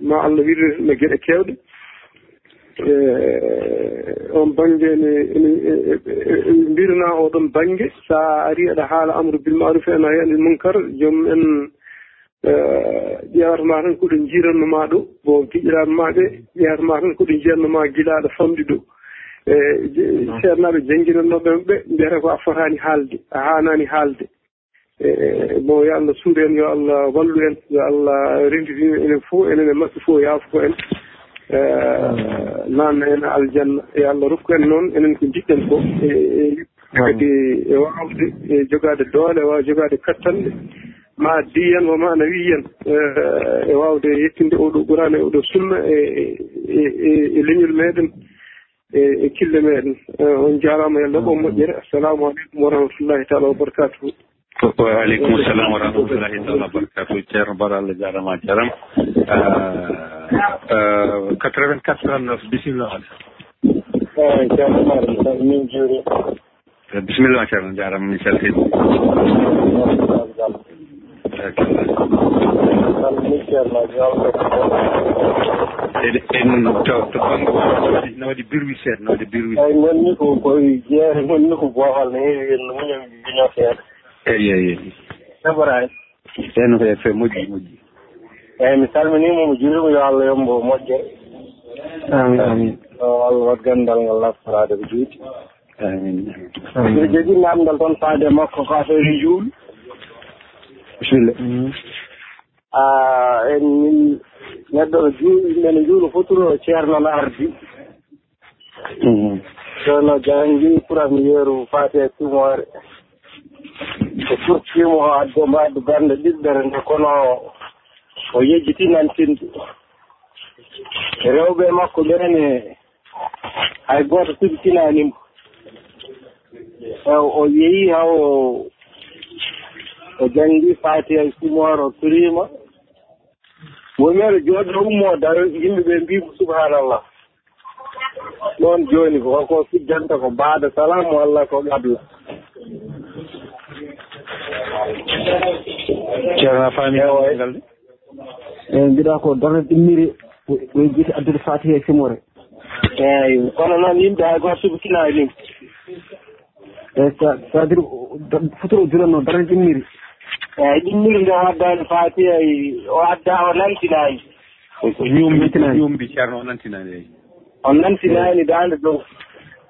[SPEAKER 4] ma Allah widirno gueɗe kewɗe e on banggue ne e, e, mbirna oɗon banggue sa ari aɗa haala amre bil maruf e nayi anil munkar joomum en Eh, ƴeewatama tan koɗo jiiranno ma ɗo bon giƴiranma ɓe ƴeewatama tan koɗo jiyanno ma gilaaɗo famɗi ɗo. E ceernaaɓe jangguinannoɓe ɓe mbiyata ko a fotaani haalde a haanaani haalde. Eh, e bon yo allah suur en yo allah wallu en yo allah renditino enen fof enen e maɓɓe fof yaafo en. Nanna en aljanna. E allah rokku en noon enen ko jiɗɗen ko. E, e kadi e wawde e jogade doole e wawa jogade kattanɗe. ma diyen wo ma ne wiiyen eh, e wawde yettinde oɗo ɓurana e oɗo sunna e leñol meɗen e, e kille meɗen. Eh, on jarama yo laaɓo moƴƴere. Assalamu aleykum wa rahmatullahi taala wabarakatuhu
[SPEAKER 1] waaleykum salam wa rahmatullahi taala wabarakatu ceerno mbaɗa allah jarama a jaram 84 39 bisimilla
[SPEAKER 5] on ceerno mbaɗa min juuri.
[SPEAKER 1] Eh, bisimilla ma ceerno jarama
[SPEAKER 5] mi saltima
[SPEAKER 1] en to to banggue no waɗi birwi seeɗa no waɗi birwi
[SPEAKER 5] eyyi gonmi ko koye jeere gonmi ko boofal no heewi hen muñam biño seeɗa.
[SPEAKER 1] Eyi eyi eyi.
[SPEAKER 5] Heɓorani
[SPEAKER 1] en no ko e moƴƴi moƴƴi.
[SPEAKER 5] Eyyi mi salminima mo juurima yo allah yombo moƴƴere.
[SPEAKER 2] Amin amin.
[SPEAKER 5] O allah wat gandal ngal laftorade ko juuti.
[SPEAKER 1] Amin amin.
[SPEAKER 5] Mbiɗa jogui namdal toon faade makko ko affaire juulu
[SPEAKER 1] bisimilla mm-hmm.
[SPEAKER 5] ah, en min neɗɗo o juuɗi mene juuɗo fotoro ceerno no ardi. Mm-hmm. Ceerno jangi pourami yeeru faate tumore so furtimo o addo mbo bande ɗiɗɗere nde kono o yejjitinantinde rewɓe makko ɓeene hay goto fiɗitinanimo o yeehi haw o janggi faati hay sumoro turima woni aɗa jooɗo ummo daro yimɓeɓe mbimo subhanallah ɗon joni koko sigganta ko baada salamu walla ko gabla
[SPEAKER 1] ceerno faami ngal de
[SPEAKER 2] e mbiɗa ko darde ɗimmiri koye jiite addude fatiha e simore
[SPEAKER 5] eyi kono noon yimɓe hay goto
[SPEAKER 2] subitinaɗi ɗum eyi sa dire futuro julanno darde ɗimmiri.
[SPEAKER 5] Eh, eyyi ɗimmiri nde o addani Faty e ayi o adda o nantinani
[SPEAKER 1] o ñumbi ñumbi ceerno o nantinani eyi.
[SPEAKER 5] O nantinani dande dow.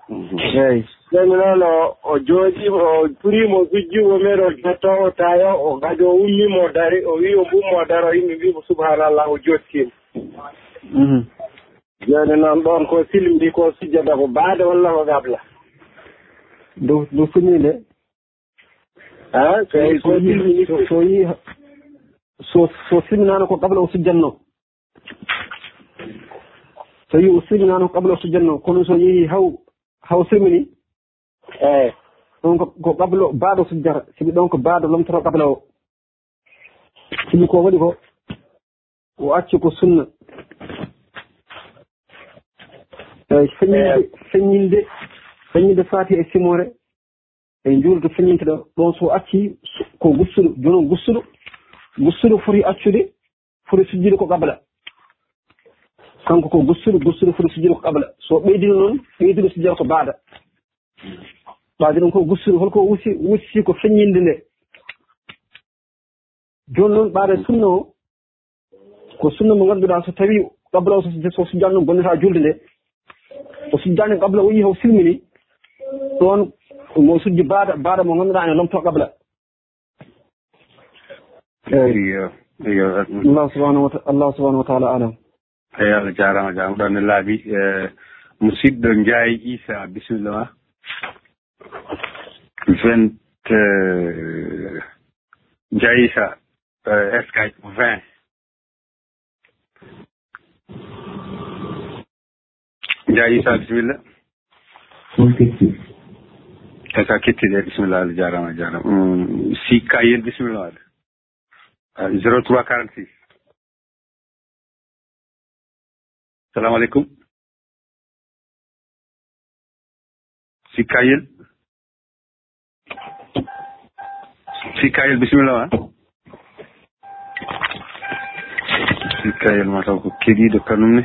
[SPEAKER 5] Mhm.
[SPEAKER 2] Eyi
[SPEAKER 5] ɗeni noon o o jooɗima o turimo sujjimo meɗen o jettowo tayo o gadi o ummimo dari o wi o mbummo o daro yimɓe mbimo subhanallah o jottima mhm. joni noon ɗon ko silmidi ko sujjata ko baade walla ko gabla.
[SPEAKER 2] Dow dow funni nde
[SPEAKER 5] a so
[SPEAKER 2] yi so siminano ko qabla o sujjanno? So yi o siminano ko qabla o sujjanno? Kono so yehi haw haw simini
[SPEAKER 5] eyi
[SPEAKER 2] ɗon ko qabla baaɗo sujjata. Sibi ɗon ko baaɗo lomtoto qabla o. Sibi ko waɗi ko o acci ko sunna. Eyi feññinde feññinde faati e simore e juulde feññinte ɗo ɗon so acci ko gustuɗo jonon gussuɗo gussuɗo foti accude foti sujjude ko qabla kanko ko gussuɗo gussuɗo foti sujjude ko qabla so ɓeydino noon ɓeydude sujjata ko baada. Ɓaade ɗon ko gussuɗo holko wusi wusi ko feññinde nde. Joni noon ɓaade sunna o ko sunna mo ngannduɗaa so tawi qabla o so sujjaani noon bonnata julde nde o sujjaani qabla o yii haw silmini ɗon mo sujji baada baada mo ngannduɗaa ene lomto qabla.
[SPEAKER 1] Eyi yo
[SPEAKER 2] allah subhanahu allah subhanahu wa taala alam.
[SPEAKER 1] Eyi allah jarama jarama ɗon ne laaɓi musidɗo jaayi isa bisimilla ma vingt jaayi isa skype vingt. Jaayi isa bisimilla. e ka kettide bisimilla allah jarama jarama. Mm, si kayel bisimilla aɗa 03 46 salamu aleykum si kayel si kayel bisimilla ma sikkayel mataw ko keɗiɗo kanum ne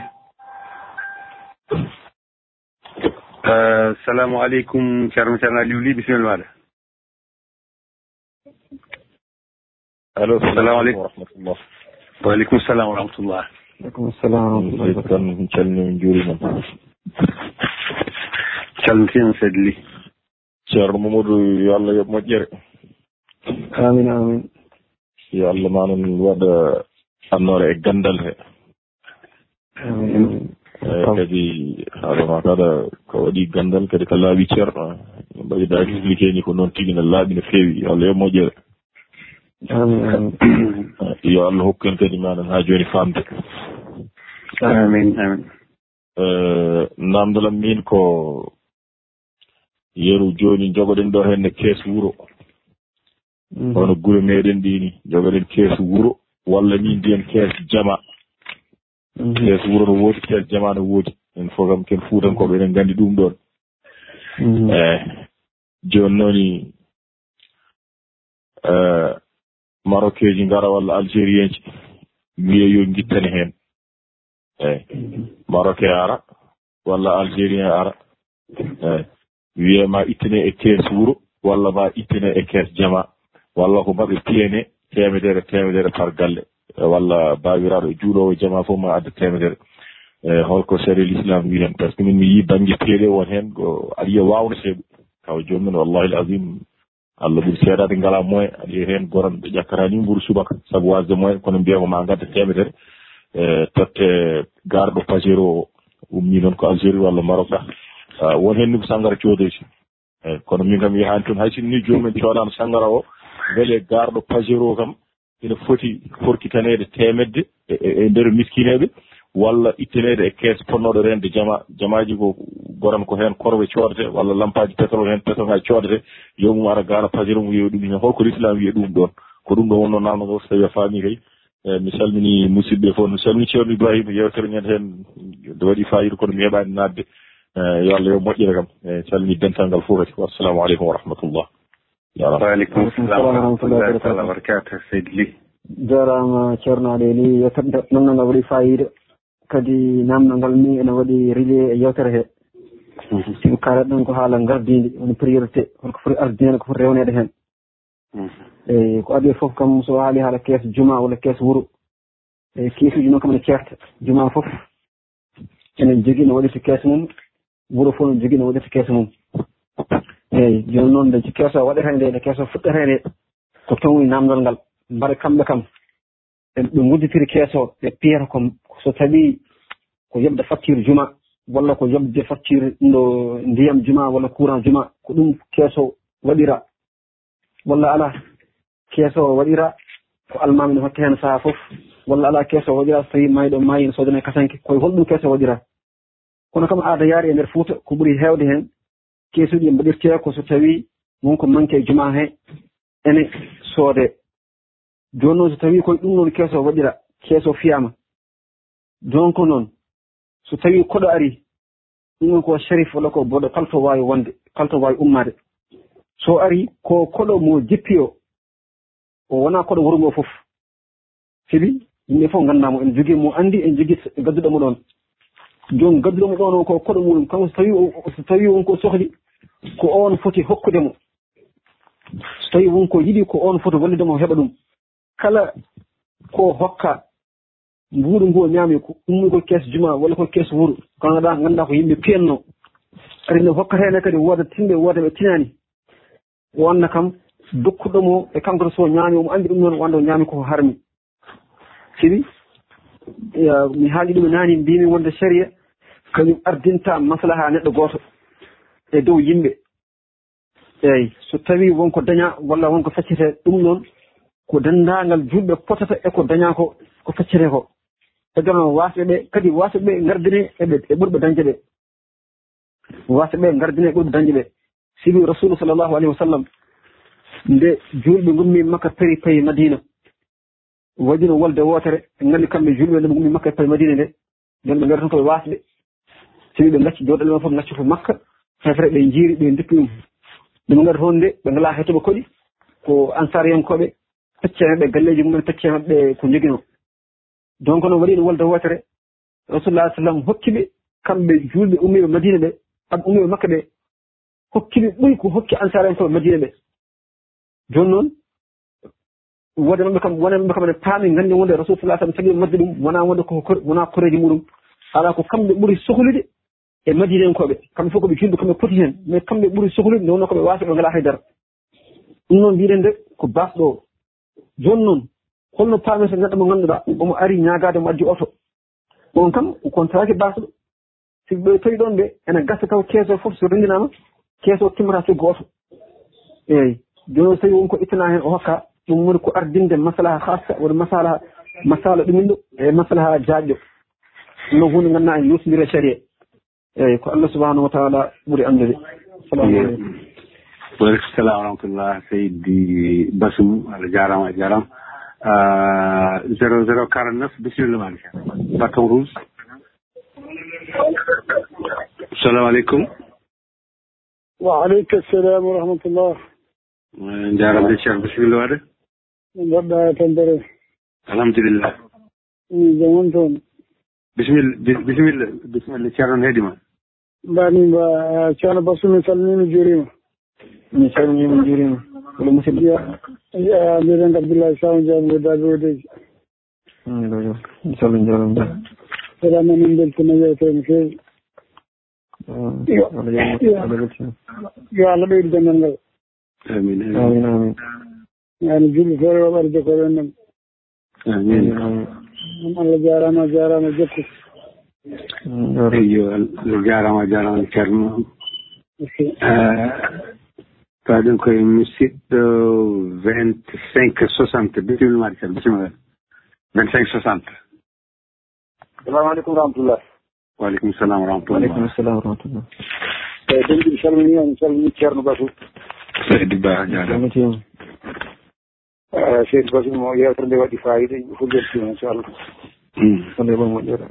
[SPEAKER 1] salamu aleykum ceerno ceerno aliou ly bisimilla maɗa allo salamu aleykum
[SPEAKER 6] warahmatullah.
[SPEAKER 1] Waaleykum salam warahmatullah.
[SPEAKER 2] Aleykum salam warahmatullah.
[SPEAKER 6] Kam calmini juurimam
[SPEAKER 1] calmitima seydi ly
[SPEAKER 6] ceerno mamadou yo allah yoɓ moƴƴere
[SPEAKER 2] amin amin.
[SPEAKER 6] Yo allah ma noon waɗa annore e gandal he
[SPEAKER 2] amin.
[SPEAKER 6] Eh, eyi kadi haalama kada ko waɗi gandal kadi ko laaɓi ceerɗo mbaɗiɗa expliqué mm. ni ko noon tigui ne laaɓi no feewi. Yo allah yo moƴƴere.
[SPEAKER 2] Amin eh,
[SPEAKER 6] yo allah hokku en kadi maɗen ha joni famde
[SPEAKER 1] amin amin.
[SPEAKER 6] Eh, namdalam min ko yeru joni jogoɗen ɗo henne kees wuuro mm. hono guure meɗen ɗini jogoɗen kees wuuro walla ni mbiyen kees jama. Mhm. tes wuro no woodi tes jama no woodi. En fof kam ken fuutankoɓe eɗen nganndi ɗum ɗon. Eyi jooni nooni eh, marokeji ngara walla algérien ji wiye yo gittane heen. Eyi maroke ara walla algérien ara eyi wiye ma ittane e kees wuro walla ma ittane e kees jama walla ko mbaɓe piyene temedere temedere par galle. Eh, walla baawiraaɗo e juulowo e jama fof ma adda temedere e eh, holko sari l' islam wi heen par ce que min mi yii baŋnge peeɗe won heen ko aɗa yiya waawno seeɗu. Kawa jooni noon wallahi l asim allah ɓuri seeɗade ngalaa moyen. Aɗa yiya heen goran ɓe ƴakkarani mburu subaka sabu wasde moyen. Kono mbiyamo ma ngadda temedere e eh, totte gaarɗo pagéro o ummii noon ko algérie walla maroc. Ɗa won heen ni ko sangara coodoyti eyi kono min kam yahaani toon hay sinni ni joomumen coodaano sangara o beele gaarɗo pagéro kam ina foti forkitanede temedde e, e, e nder miskineɓe walla ittanede e kees ponnoɗo rende jama jamaji ko goran ko hen korwe codete walla lampaji pétrole hen pétrole ngaji codete yomum ara gara pasire mum yewi ɗum hen holko l'islam wiye ɗum ɗon. Ko ɗum ɗo wonno namdogo so tawi a faami kay e, mi salmini musidɓe fof mi salmini ceerno ibrahima yewtere ñande hen nde waɗi fayida kono mi heeɓani nadde yo allah yo moƴƴere kam e calmini dental ngal fof kadi. Wassalamu aleykum wa rahmatullah.
[SPEAKER 1] waaleykum salam warahmatullahi taala wabarakatu seydi ly.
[SPEAKER 2] Jarama ceernoɗo eli yettode namdal ngal waɗi fayida. Kadi namdo ngal ni ene waɗi relé e yewtere he. Mhm. Simi kalat ɗon ko haala gardidi woni priorité holko foti ardinede ko foti rewnede hen. Mhm. Eyi ko adi e foof kam so haali haala kees juma walla kees wuuro eyi keesuji noon kam ene ceerta. Juma foof enen jogui no waɗirta kees mum. Wuuro fof no jogui no waɗirta kees mum. eyyi joni noon nde keeso o waɗete nde nde keeso fuɗɗete nde ko toon namdal ngal mbaɗa kamɓe kam e ɓe gudditiri keeso o ɓe piyata ko so tawi ko yobde facture juma walla ko yobde facture ɗo ndiyam juma walla courant juma ko ɗum keeso waɗira. Walla ala keeso o waɗira ko almami no hokke hen saaha foof walla ala keeso o waɗira so tawi mayiɗo mayi ne sodane kasanke koye holɗum keeso waɗira. Kono kam aada yaari e nder fouta ko ɓuuri hewde hen keesuɗi mbaɗirte ko so tawi wonko manque e juma he ene soode. Joni noon so tawi koye ɗum noon keeso waɗira keeso fiyama donc noon so tawi koɗo ari ɗum noon ko sharif walla ko boɗo kala to wawi wonde kala to wawi ummade so ari ko koɗo mo jippi o o wona koɗo wuro ngo fof. Sibi yimɓe fof gandamo en jogii mo andi en jogii e gadduɗo mo ɗon joni gadduɗomo ɗon o ko koɗo muɗum kanko so tawi so tawi wonko sohli ko on foti hokkude mo. So tawi wonko yiɗi ko on foti wallude mo heɓa ɗum. Kala ko hokka mbuɗu ngu ñaami ko ummi ko kees juma walla ko kees wuro kanoɗa ganduɗa ko yimɓe penno kadi no hokkatene kadi wooda timɓe wooda ɓe tinani wonna kam dokkuɗomo e kanko to so ñaami omo andi ɗum noon wonde o ñaami koko harmi. Sibi mi haali ɗum e naani mbimi wonde saria kañum ardinta maslaha neɗɗo goto e dow yimɓe. Eeyi so tawi wonko daña walla wonko faccete ɗum noon ko dendagal julɓe potata eko daña ko ko faccete ko. E ɗo noon waasɓe ɓe kadi wasɓe ɓe gardine eɓe e ɓurɓe dañde ɓe. Wasɓe ɓe gardine e ɓurɓe dañde ɓe. Sibi rasulu sallllahu alayhi wa sallam nde julɓe gummi makka pari payi madina. Waɗino wolde wootere gandi kamɓe julɓe nde ɓe gummi makka peri madina nde nden ɓe ngartun koɓe waasɓe. so wi ɓe gacci jooɗale ma fof ko makka hefre ɓe jiiri ɓe deppi ɗum. Ɗum ngari toon nde ɓe ngala heetoɓe koɗi ko ansariyankoɓe pecce maɓɓe galleji mumen pecce maɓɓe ko joguino donc noon waɗi no wolde wotere rasulullah sallam hokkiɓe kamɓe julɓe ummiɓe madina ɓe kamɓe ummiɓe makka ɓe hokkiɓe ɓuuri ko hokki ansariyankoɓe madina ɓe. Joni noon wode maɓɓe kam wona maɓɓe kam ene paami gandi wonde rasul sallah sallam tagi madde ɗum wona wonde ko wona koreji muɗum. Ala ko kamɓe ɓuuri sohlude e madinenkoɓe. Kamɓe fof koɓe julɓe kamɓe poti hen. Mais kamɓe ɓuuri sohlude nde wonno koɓe wasa ɓe ngala haydara ɗum noon mbiɗen de ko basɗo o joni noon holno paamirta neɗɗo mo ngannduɗa omo ari ñaagade mo addi oto. On kam kon tawaki basɗo so ɓe tawi ɗon ɓe ene gasa taw keeso o fof so renndinama keeso o timmata coggu oto. Eeyi joni so tawi wonko ittana hen o hokka ɗum woni ko ardinde masalaha hasa woni masalaha masala ɗuminɗo e masalaha jaaɗɗo ɗum noon hunde ngannduɗa en yurtodiri e carie eyyi ko allah subahanahu wa taala ɓuuri andude salamualeykum
[SPEAKER 1] waleykum salam wa rahmatullah seydi basum allah jarama e a ah, jarama zéro zéro quarante neuf bisimilla mami baton rouge. Assalamu aleykum.
[SPEAKER 7] Wa aleykum salam wa rahmatullah.
[SPEAKER 1] Jarama de ceerno bisimilla waɗe
[SPEAKER 7] mbaɗɗa e tampere.
[SPEAKER 1] Alhamdulillah.
[SPEAKER 7] Min jaman toon.
[SPEAKER 1] bisimilla bisimilla bisimilla ceerno no heeɗima
[SPEAKER 7] mbanima ceerno basu mi salmimi juurima.
[SPEAKER 2] Mi salmima juurima. Oɗo musidɗo.
[SPEAKER 7] Mbiɗen abdoullahi sawo jami wodeji.
[SPEAKER 2] Mm, mi salmi jalam da
[SPEAKER 7] saɗan amin beltima yewtere no feewi. Mm, yo allah ɓeydu jannal ngal.
[SPEAKER 1] Amin
[SPEAKER 2] amin. Amin
[SPEAKER 7] yani julɓe feere waɓata jokoɗen ɗam
[SPEAKER 1] amin
[SPEAKER 7] amin. Allah jarama jarama jokku.
[SPEAKER 1] Eyo allah jarama jarama ceerno. Kaɗum eh, koye musidɗo vingt cinq soixante bisimillamaɗi ceerno. Bisimilla vingt cinq soixante.
[SPEAKER 8] Salamu aleykum rahmatullah
[SPEAKER 1] waaleykum salam rahmatullah
[SPEAKER 2] waaleykum salam rahmatullah
[SPEAKER 8] eyi eh, denɗi mi salmini on mi salmini ceerno basou
[SPEAKER 1] seydi ba jarama
[SPEAKER 2] Eh,
[SPEAKER 8] seydi basimo yewtere nde waɗi fayida fullertima inchallah.
[SPEAKER 2] Hmm. Onde ɓon moƴƴere.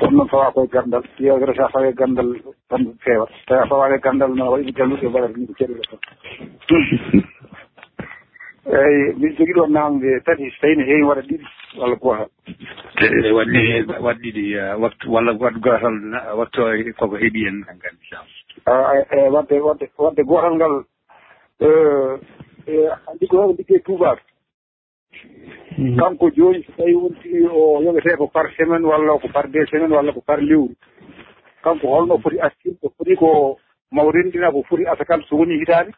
[SPEAKER 8] Kono noon fawa koye gandal yewtere sa fawe gandal tan fewat tawi a fawade gandal no waɗi jalluɗe mbaɗata ni ko ceɗele tan. Eyyi min jogui ɗo namde tati so tawi ne heewi waɗa ɗiɗi walla gotal
[SPEAKER 1] waɗɗi waɗɗiɗi eh, waktu walla waɗ gotal eh, waktu koko heeɗi en gandi
[SPEAKER 8] ah, wadde wadde wadde gotal ngal E andi ko ko ligguey tubaño mhm. kanko joni so tawi wonti o yoɓete ko par semaine walla ko par deux semaine walla ko par lewru kanko holno foti astirɗo foti ko mawrindina ko foti asakal so woni hitaani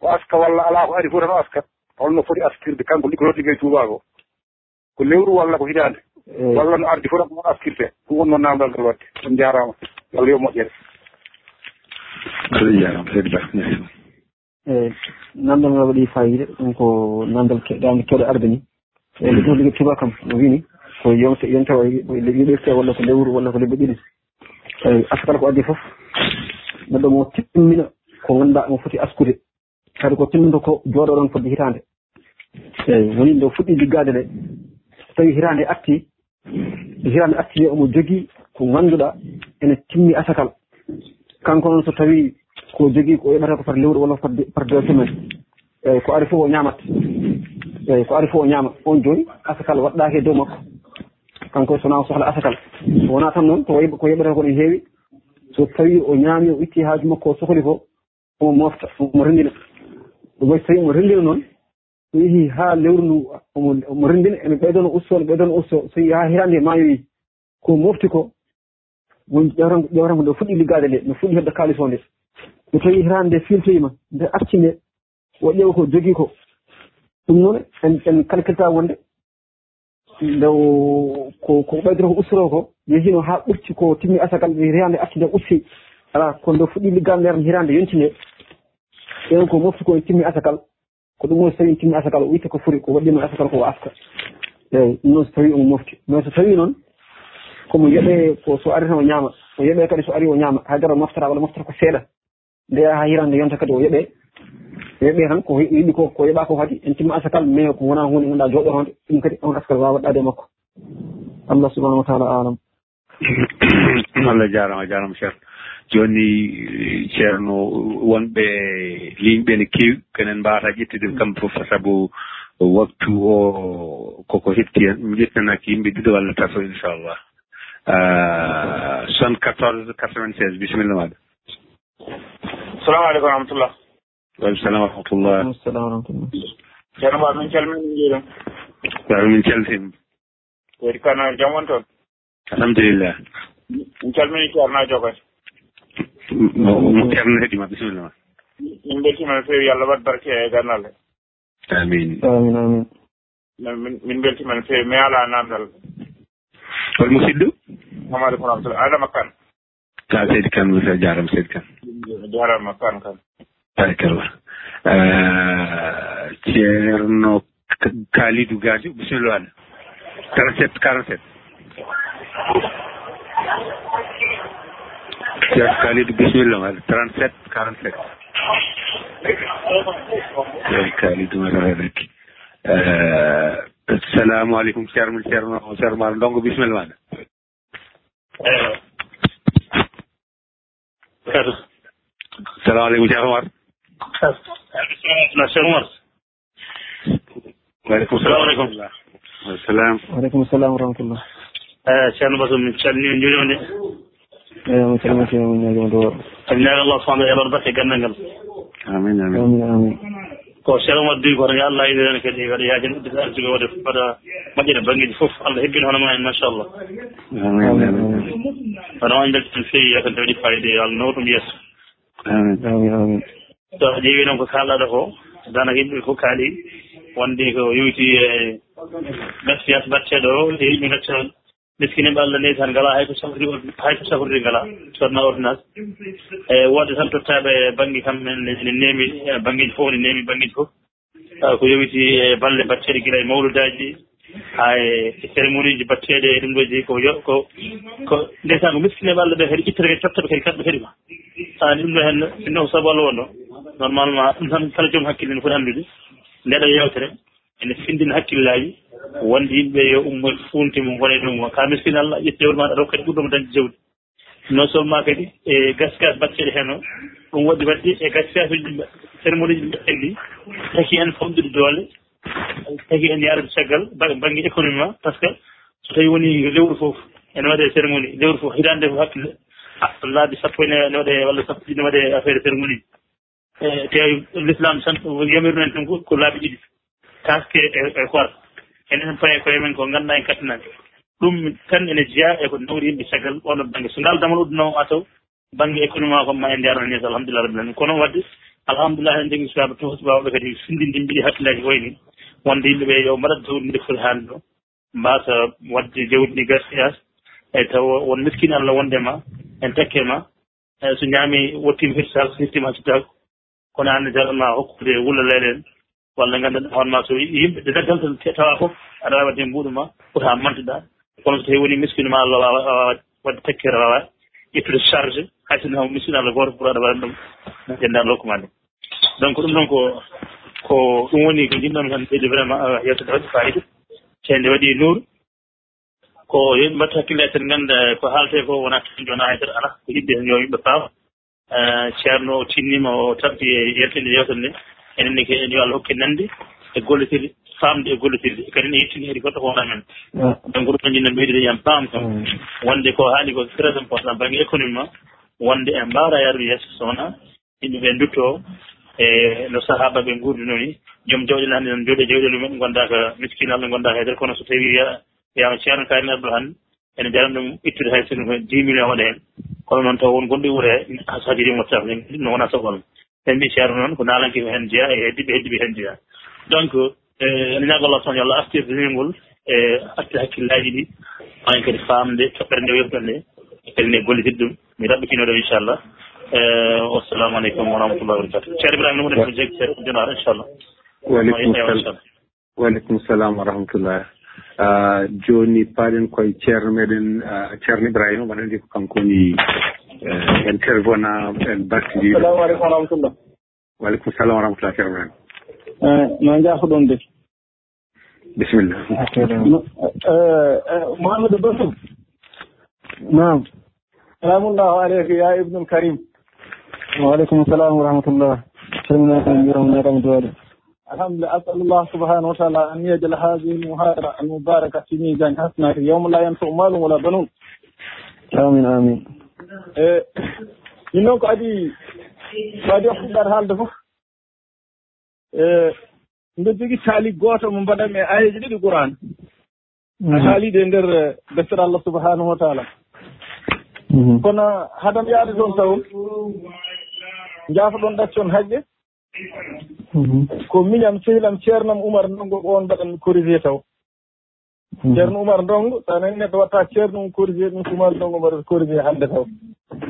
[SPEAKER 8] o aska walla alaa ko ari fof tan o aska. Holno foti askirde kanko liggoto liggey o. Ko lewru walla ko hitaande. Walla no ardi fof tan o askirte. Ɗum won noon namdal ngal watte on jaaraama walla yo moƴƴere.
[SPEAKER 1] Aɗa jaaraama seydi Ba.
[SPEAKER 2] eyi nandal ngal waɗi fayida ɗum ko nandal keɗade keɗo arde ni eyi nde ɗum ligue tuba kam no wini ko yomte yontawa yiɗirte walla ko lewru walla ko lebbe ɗiɗi. Eyi asakala ko addi foof neɗɗo mo timmina ko ganduɗa mo foti askude. Kadi ko timminta ko jooɗo ɗon fodde hitande eyi woni nde fuɗɗi liggade nde. So tawi hitande atti hitande atti nde omo jogui ko ganduɗa ene timmi asakal. Kanko noon so tawi ko jogui ko yoɓata ko par lewru walla par deux semaine eyyi ko ari fof o ñamat eyyi ko ari fof o ñaama on joni asakal waɗɗaki e dow makko. Kanko sowona o sohla asakal. Wona tan noon ko ko yoɓata ko ne heewi so tawi o ñaami o itti haaju makko o sohli ko omo mofta omo rendina. Ɗum wayi so tawi omo rendina noon so yeehi ha lewru ndu omo rendina ene ɓeydono usto ne ɓeydono usto. So yeehi ha hirande maayoyi ko mofti ko woni ƴewtanko ƴewtanko nde fuɗɗi liggade nde no fuɗɗi hedde kaalis o ndes so tawi hitande nde filtoyima nde arti nde o ƴeewa ko jogii ko. Ɗum noon en en calculta wonde. Nde ko ko ɓeydoro ko ustoro ko yehino ha ɓurti ko timmi asagal hitande arti nde usti ala ko nde fuɗɗi liggal nder hitande yonti nde ƴeewa ko mofti ko timmi asagal ko ɗum woni so tawi timmi asagal o itta ko furi ko waɗɗino asagal ko o afta. Eyyi ɗum noon so tawi omo mofti. Mais so tawi noon komo yoɓee ko so ari tan o ñaama. O yoɓee kadi so ari o ñaama. Haydara o moftata walla moftata ko seeɗa. ndeya ha hirande yonta kadi o yoɓe yoɓe tan ko yiɗi ko ko yoɓa ko kadi en timma asakal mais ko wona hunde ganduɗa joɗotonde ɗum kadi on askal wawa waɗɗade makko. Allah subahanahu wa taala alam
[SPEAKER 1] allah jarama jarama ceerno joni ceerno wonɓe limɓe ne kewi kenen mbawata ƴettude kamɓe foof saabu waktu o koko hetti hen mi ƴettanaki yimɓe ɗiɗo walla tato inchallah. Ah, Soixante quatorze quatre vingt seize bisimilla maɗa.
[SPEAKER 8] salamu aleykum warahmatullah
[SPEAKER 1] waaleykum salam warahmatullah
[SPEAKER 2] salam warahmatullah
[SPEAKER 8] ceerno mbaɗ min calmini jiiɗum
[SPEAKER 1] waawi min caltima
[SPEAKER 8] kodi kana jam won toon?
[SPEAKER 1] Alhamdulillah.
[SPEAKER 8] Min calmini ceernojo
[SPEAKER 1] koy ceerno heɗima bisimilla ma
[SPEAKER 8] min beltima no feewi yo allah waɗ barke e gannalle
[SPEAKER 1] amin.
[SPEAKER 2] Amin amin.
[SPEAKER 9] Min beltima no feewi mi ala namdal
[SPEAKER 1] hol musidɗo
[SPEAKER 9] hamadou ko rahmatullah. Adama kane.
[SPEAKER 1] Ka seydi kane musa jarama seydi kane
[SPEAKER 9] jarama kan kan
[SPEAKER 1] barikallah euh, ceerno kalidou gadi bisimillo aɗa 47 47 ceerno kalidou bisimilla ma 37 47 ceerno kalidou maɗa raraki assalamu euh, aleykum ceerno ceerno ceerno maɗa dongo bisimilla maɗa salamu aleykum Cheikh Omar.
[SPEAKER 10] No Cheikh Omar.
[SPEAKER 1] Waleykum
[SPEAKER 10] salam warahmatullah
[SPEAKER 1] salam
[SPEAKER 2] waleykum salam wa rahmatullah.
[SPEAKER 10] Eyi ceerno basum min calmini en jurima
[SPEAKER 2] eyi mi calmitima min ñaagima do
[SPEAKER 10] calminaga allah subahana taala yoɓaɗo batte gandal ngal.
[SPEAKER 1] Amin amin.
[SPEAKER 2] Amin amin.
[SPEAKER 10] Ko Cheikh Omar duwi koto allah yidirene kadi waɗa yaajen uddita arsugo waɗa waɗa moƴƴere bangeji foof allah hebbino hono ma en machallah
[SPEAKER 1] amin
[SPEAKER 2] amin.
[SPEAKER 10] Waɗa ma belti no feewi yakante waɗi fayide yo allah nawɗum yesso.
[SPEAKER 1] amin
[SPEAKER 2] amin amin.
[SPEAKER 10] So a ƴeewi noon ko kalɗaɗo ko danaka yimɓe fof kaali wonde ko yowiti e gaspillage batteɗo o e yimɓe gacca miskine mo allah neydi tan ngala hayko safri hayko safrudi ngala sodna ordonnance. E woode tan tottaɓe e banggue kammen ne neemi e banggueji fof ne neemi banggueji fof. Ko yowiti e balle batteɗe guila e mawludaji haa e cérémonie ji mbatteɗi e ɗum ɗo jeeyi ko ko ko ndeysan ko miskineɓe Allah ɓe kadi ittata kadi tottaɓe kadi kamɓe kadi ma :fra ɗum ɗo henna sinno ko saabu Allah wonno. Normalement ɗum tan kala joom hakkille ne foti anndude ndeɗo yewtere ene findina hakkillaji. Wonde yimɓe yo ummo funtima gone ɗum dow mum ka miskino Allah ƴetti jawdi maɗa ɗo kadi ɓurɗomo dañde jawdi non seulement kadi e gaspillage :fra mbatteɗo hen o ɗum wadde wadde e gaspillage uji cérémonie ji ɗi mbaɗɗen ɗi taki hen famɗude doole tagi en arde caggal banggue économie ma par ce que so tawi woni lewru foof ene waɗe cérémonie lewru foof hitande nde ko hakkille. Ah, laabi sappo ene waɗe walla sappo e ɗiɗi ne waɗe affaire cérémonie. E te l'islam tan yamirunen tan ko laabi ɗiɗi. Taske e, e hoore enen paye koye men ko ganduɗa en kattanani ɗum tan ene jeeya eko nawri yimɓe caggal oɗo banggue. So ngal daamal uddunoma mataw banggue économie ko ma en jarano e alhamdulillah alhamdulillahi rabbil alamina kono wadde alhamdulillah eɗen jogui sukaɓe tufo sukaɓe kadi findinde mbiɗi hakkillaji ko wonde yimɓe ɓe yo mbaɗat jawdi ndi foti haalde ɗo. Mbasa wadde jawdi ndi gaspillage e taw won miskine Allah wonde ma en takke ma. E so ñaami wottima hirtotako so hirtima cittako kono hande jaranma hokkude wulla leyɗe walla ganduɗa hoorema so yimɓe ɗe daggal tan tawa foof aɗa wawi wadde mbuɗu ma fota mantuɗa. Kono so tawi woni miskine ma Allah wawa wadde takkere wawa ƴettude charge hay sinno miskine Allah goto pour aɗa waɗa ɗum dendaɗo lokkuma ɗum donc ɗum ɗon ko ko ɗum woni ko jinnomi tan ɓeyde vraiment yewtere waɗi fayida te nde waɗi nuuru ko yimɓe mbatta hakkille eɗen ganda ko haalte e ko wona tan jona haydara ala ko yidde hen yo yimɓe paama eh, ceerno o tinnima o tabbi e yewtinde yewtere nde. Enenne ke en yo allah hokke nande e gollitirde famde e gollitirde e kadi ne yettini heedi goɗɗo ko wona men. Donc ɗum tan jinnomi ɓeydi dañi paam kam ah. wonde ko haali ko très important banggue économie ma wonde en mbawra yaarude yeeso so wona yimɓeɓe dutto e no sahaba ɓe gurdino ni joom jawɗele hannde noon jooɗi e jawɗele mumen gonda ko miskine Allah gonda haydara. Kono so tawi wiyama ceerno kaani arɗo hannde ene jaran ɗum ittude hay sinno dix million waɗa heen kono noon taw won gonɗi wuure sahaji ɗi wattata no wona sagono en mbi ceerno noon ko naalankimo heen jeya e heddiɓe heddiɓe heen jeya donc e, ene ñaago allah tan yo allah artir ngol e artir hakkillaji ɗi maen kadi faamde toɓɓere nde wewtan nde e kadi ne gollitid ɗum mi raɓɓitinoɗo inchallah wassalamu aleykum wa rahmatullahi wabarakatu ceerno ibrahima nomo ɗen jeggi jegi seeɗa dinara inchallah
[SPEAKER 1] waaleykum salam. wa rahmatullah ah, joni paaɗen koye ceerno meɗen ah, ceerno ibrahima mbaɗa andi ko kanko woni intervenant en bartidi
[SPEAKER 5] salamu aleykum wa rahmatullah
[SPEAKER 1] waaleykum salam wa rahmatullah ceerno ibrahima eh,
[SPEAKER 5] no jaafo ɗon de.
[SPEAKER 1] Bisimilla eh,
[SPEAKER 5] mouhamadou basou nam salamullahi aleyka ya ibnul karim.
[SPEAKER 2] waaleykum salam wa rahmatullah. Salminaɗen mbiramuneɗam dooɗe
[SPEAKER 5] alhamdulillah asalullah subhanahu wa taala an yajal hadihi lmuhadara almubaraka fi misani hasanati yawma la yanfau malum wala banun
[SPEAKER 2] amin amin.
[SPEAKER 5] E min noon ko adi so adi o fuɗɗata haalde eh, fof e mbe jogii taali gooto mo mbaɗami e ayeji ɗiɗi qouran a mhm. haaliide e ndeer eh, deftere allah subhanahu wa taala. Mhm. Kono ah, hadam yaade toon taw. jaafoɗon ɗaccon haƴƴe. Mhm.
[SPEAKER 11] Ko miñam sehilam ceernam oumar ndongo ko on mbaɗanmi corrigé taw. Mhm. Ceerno oumar ndongo so nani neɗɗo watta ceerno mum corrigé ɗum ko oumar ndongo mbaɗata corrigé hannde taw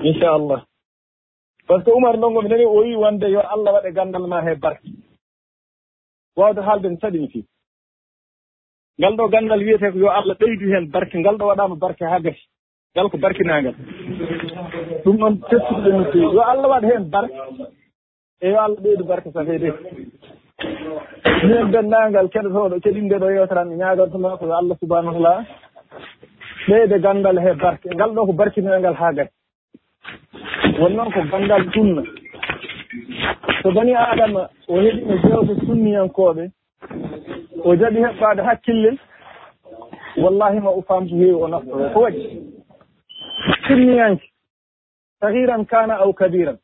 [SPEAKER 11] inchallah. Par ce que oumar ndongo mi nani o wi wonde yo allah waɗe ganndal ma he barke. Wawde haalde mi saɗimi fii. Ngal ɗo ganndal wiyete ko yo allah ɓeydu heen barke ngal ɗo waɗama barke haa gasi ngal ko barkinangal ɗum noon teskitɗen no feewi yo allah waɗ heen barke. E yo allah ɓeydu barke safede min denndaangal keɗotoɗo keɗinde ɗo yewtere an mi e ñagantuma ko yo allah subahanahu wa taala ɓeyde ganndal he barke. Ngal ɗo ko barkinoyngal haa gati. Won noon ko ganndal sunna. So bani adama o heɗino jewde sunniyankooɓe o jaɓi heɓɓaade hakkille wallahi ma o faamto heewi o naftoro. Ko waɗi? Sunniyanke. sahiran kana aw kabiran.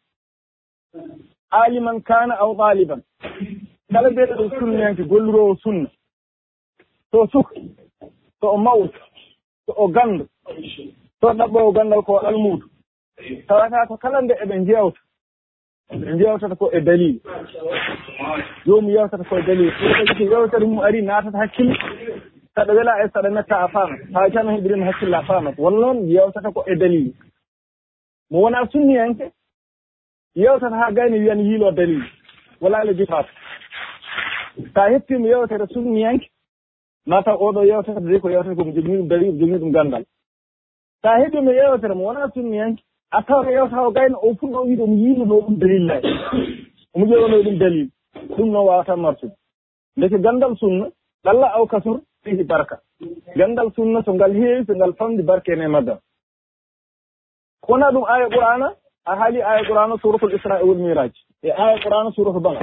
[SPEAKER 11] Aliman kana aw طالبا kala mbiyeɗo sunnenke gollurowo sunna. So suka so o mawta so o ganda so ɗaɓɓowo gandal ko almuudu tawata ko kala nde eɓe njewta ɓe njewtata ko e dalil. Jomum yewtata koye dalil. So yewtere mum ari natata hakkille saɗa wela e saɗa metta a faamat ha cano heɓirima hakkille a faamat won noon yewtata ko e dalil. mo wona sunniyanke yewtata ha gayni wiyan yiilo dalil. Wala le jumata sa heppima yewtere sunniyanke mataw oɗo yewtere de ko yewtere komo jogii ɗum dalil jogii ɗum gandal. Sa heɓima yewtere mo wona sunniyanke a tawata yewta o gayno o fuɗɗo wiide omo yiinono ɗum dalillahi omo ƴewono ɗum dalil. Ɗum noon wawata martude. Ndeke gandal sunna ɗalla aw kasur fihi barka. Gandal sunna so ngal heewi so ngal famdi barkeene e maddam kona ɗum aya qur'ana? A haali aya qur'ana suratul isra wal miraj. E aya qur'ana suratul bala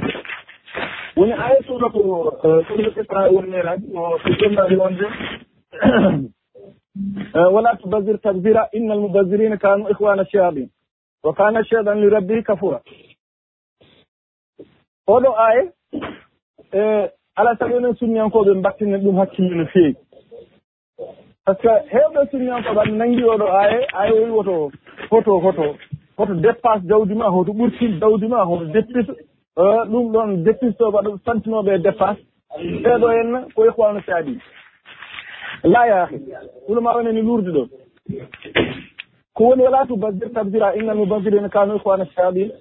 [SPEAKER 11] woni aya suratu eh, suratul isra wal miraj o ko jomnani wonde eh, wala tubasir tabsira inna almubasirina kanu ihwana shayatin wa kana shaytan li rabbihi kafura oɗo aya e eh, ala sago enen sunniyankoɓe mbattinen ɗum hakkille no feewi. par ce que :fra hewɓe siriñoɓe koɓe anda oɗo aye aye o wi woto hoto hoto hoto dépasse jawdi ma hoto ɓurtin jawdi ma hoto deppitta %e eh, ɗum ɗon deppistoɓe waɗoɓe santinoɓe e dépense ɓeeɗo henna koye hono saabi la ya ahi hoɗum lurde ɗo. Ko woni ala tubasir tabdira innal mubasirina kanu ihwana chayatine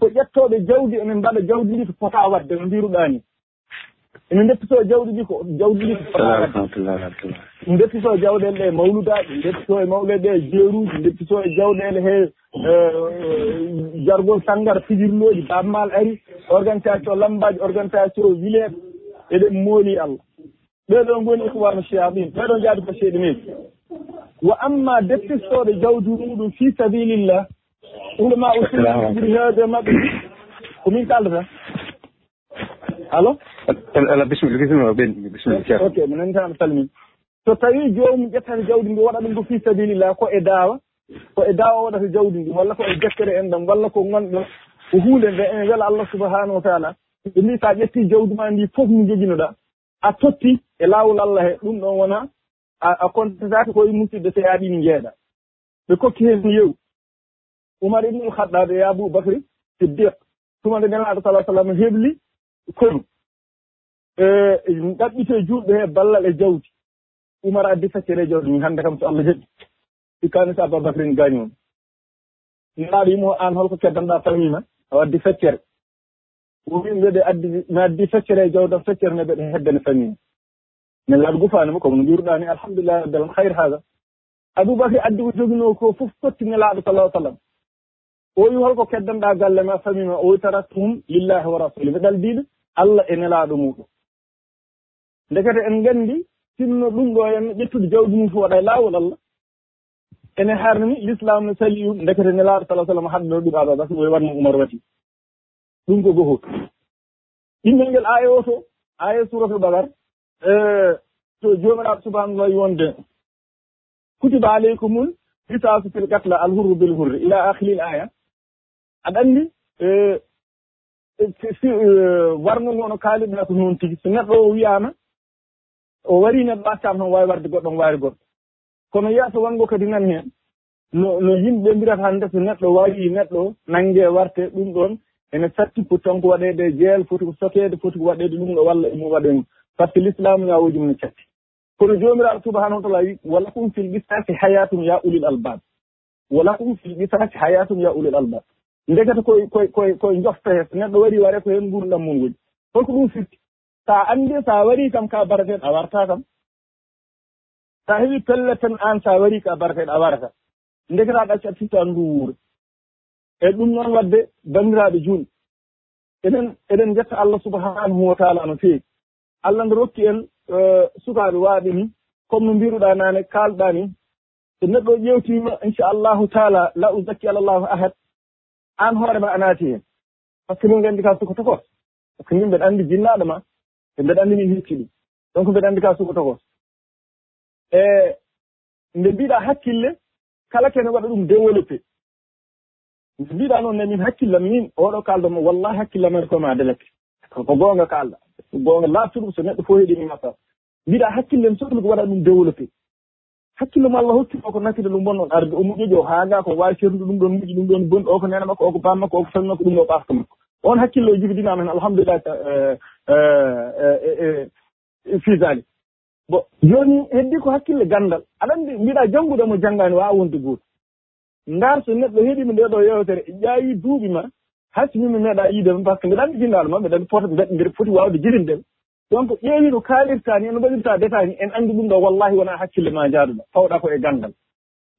[SPEAKER 11] ko ƴettoɓe jawdi eɓe mbaɗa jawdi ndi ko pota wadde no mbiruɗani ene deppiso jawɗiji ko jawɗiji deppiso jawɗele ɗe mawludaɗi deppiso e mawɗele ɗe e jeeruji deppiso e jawɗele he e, e, jargon sangar fijirloji bammal ari organisation lambaji organisation village eɗen mooli allah. Ɓeɗon goni ihwanu cheyatin ɓeɗon jaadi ko seeɗi men. Wa amma deppistoɗo jawdi muɗum fi sabilillah ulama usul hewde maɓɓe ko min kaldata allo
[SPEAKER 1] ala bisimilla bisimilla ɓen bisimilla eh,
[SPEAKER 11] ok mi nantama salmin so tawi jomum ƴettata jawdi ndi waɗa ɗum ko fi sabilillah ko e daawa? Ko e daawa waɗata jawdi ndi walla ko e deftere en ɗam walla ko gonɗon ko hunde nde en wela allah subahanahu wa taala. Ɓe mbi sa ƴetti jawdi ma ndi fof mo joginoɗa. A totti e laawol allah he ɗum ɗon wona a contataki koye musidɗo so yaaɗini jeeɗa ɓe kokki heen yew umar ibnul haddade e aboubacry siddiq tumande nelaɗo salah sallam heɓli konu e, e, ɗaɓɓite juulɗe he ballal e jawdi. Umar addi feccere e jawdi min hannde kam so allah jaɓi sikkani so ababacrin gañi on. Naaɗo yimo an holko keddanɗa famima a waddi feccere. O wi mbeɗe addi mi addi feccere e jawdam feccere nde mbeɗe heddane famima min laaɗo gufanima comme no mbiruɗani alhamdulillah rabbil hayre haga aboubacry addi ko joguino ko fof totti nelaɗo sallah sallam. O wi holko keddanɗa galle ma famima o wi tarattum lillahi wa rasuli mi ɗaldiɗe allah e nelaɗo muɗum ndekete en gandi sinno ɗum ɗo henna ƴettude jawdi mum fof waɗa e laawol allah. Ene harni l'islam ne sali um ndekete nelaɗo sala sallam haddano ɗum aba bakr woy wanno oumar wati. Ɗum ko gohol. Ɗimmel ngel aya o e, to aya suratul bakar to jomiraɗo subhanallah wonde kutiba aleykumul risasu fil katla alhurru bil hurri ila akhiril aya aɗa andi e, si eh, wargo ngo no kaalirɗa ko noon tigi. So neɗɗo o wiyama o wari neɗɗo accama tan wawi warde goɗɗo omo waari goɗɗo. Kono yeeso wongo kadi nan hen no no yimɓe mbirata hannde so neɗɗo wari neɗɗo nangue warte ɗum ɗon ene satti pour tan ko waɗede jeel foti ko sokede foti ko waɗede ɗum ɗo walla emo waɗe par ce que l'islamu ñawuji mum ne catti. Kono jomiraɗo subahanahu wa taala wi wala kum fil qisasi hayatum ya ulil albab wala kum fil qisasi hayatum ya ulil albab ndekata koye koye koye koye jofta heen neɗɗo waɗi ware ko heen gurdam mum woni. Holko ɗum firti so a anndi so a warii kam ka barateeɗo a warta kam. So a heɓi pelle tan aan so a warii ka barateeɗo a warata. Ndeketaɗo acci aɗa fitta ndu wuuro. E ɗum noon wadde banndiraaɓe juulɓe eɗen eɗen jetta allah subahanahu wa taala no feewi. Allah nde rokki en e, sukaaɓe waaɓe ni comme no mbiruɗaa naane kaalɗaa ni so neɗɗo o ƴeewtiima inchallahu taala la usakki alallahu ahad an hoore ma a naati heen par ce que min nganndi ka suka tokos par ce que min mbeɗa anndi jinnaaɗo ma e mbeɗa anndi min hecci ɗum. Donc mbeɗa anndi ka suka tokos. E nde mbiɗa hakkille kala kene waɗa ɗum développé. Nde mbiɗa noon ne min hakkillam min oɗo kaaldomo wallahi hakkillam koye ma deleke ko goonga kaalɗa goonga laatuɗum so neɗɗo fof heɗi mi hatta mbiɗaa hakkille n sohluko waɗa ɗum développé. hakkille mo allah hokkimo ko nakkide ɗum bonnoon arde. O ƴeeƴi o haaga ko wawi ceernude ɗum ɗon miƴi ɗum ɗon boni o ko nene makko o ko bam makko o ko fami makko ɗum ɗo ɓarta makko. On hakkille o jibidinama hen alhamdulillah fisali e, e, e, fiisali bon joni heddi ko hakkille gandal aɗa andi mbiɗa janngude mo janngani wawa wonde gooto. Ndar so neɗɗo heeɗima nde ɗo yewtere ƴaawi duuɓi ma hasimima meeɗa yiidema par ce que mbiɗa andi jindaalo ma mbiɗa andi pota mbeɗa mbiɗa foti wawde jirinɗen donc ƴeewi no kaalirta ni no mbaɗirta détail ni en anndi ɗum ɗo wallahi wona hakkille ma njaaduɗo ko e ganndal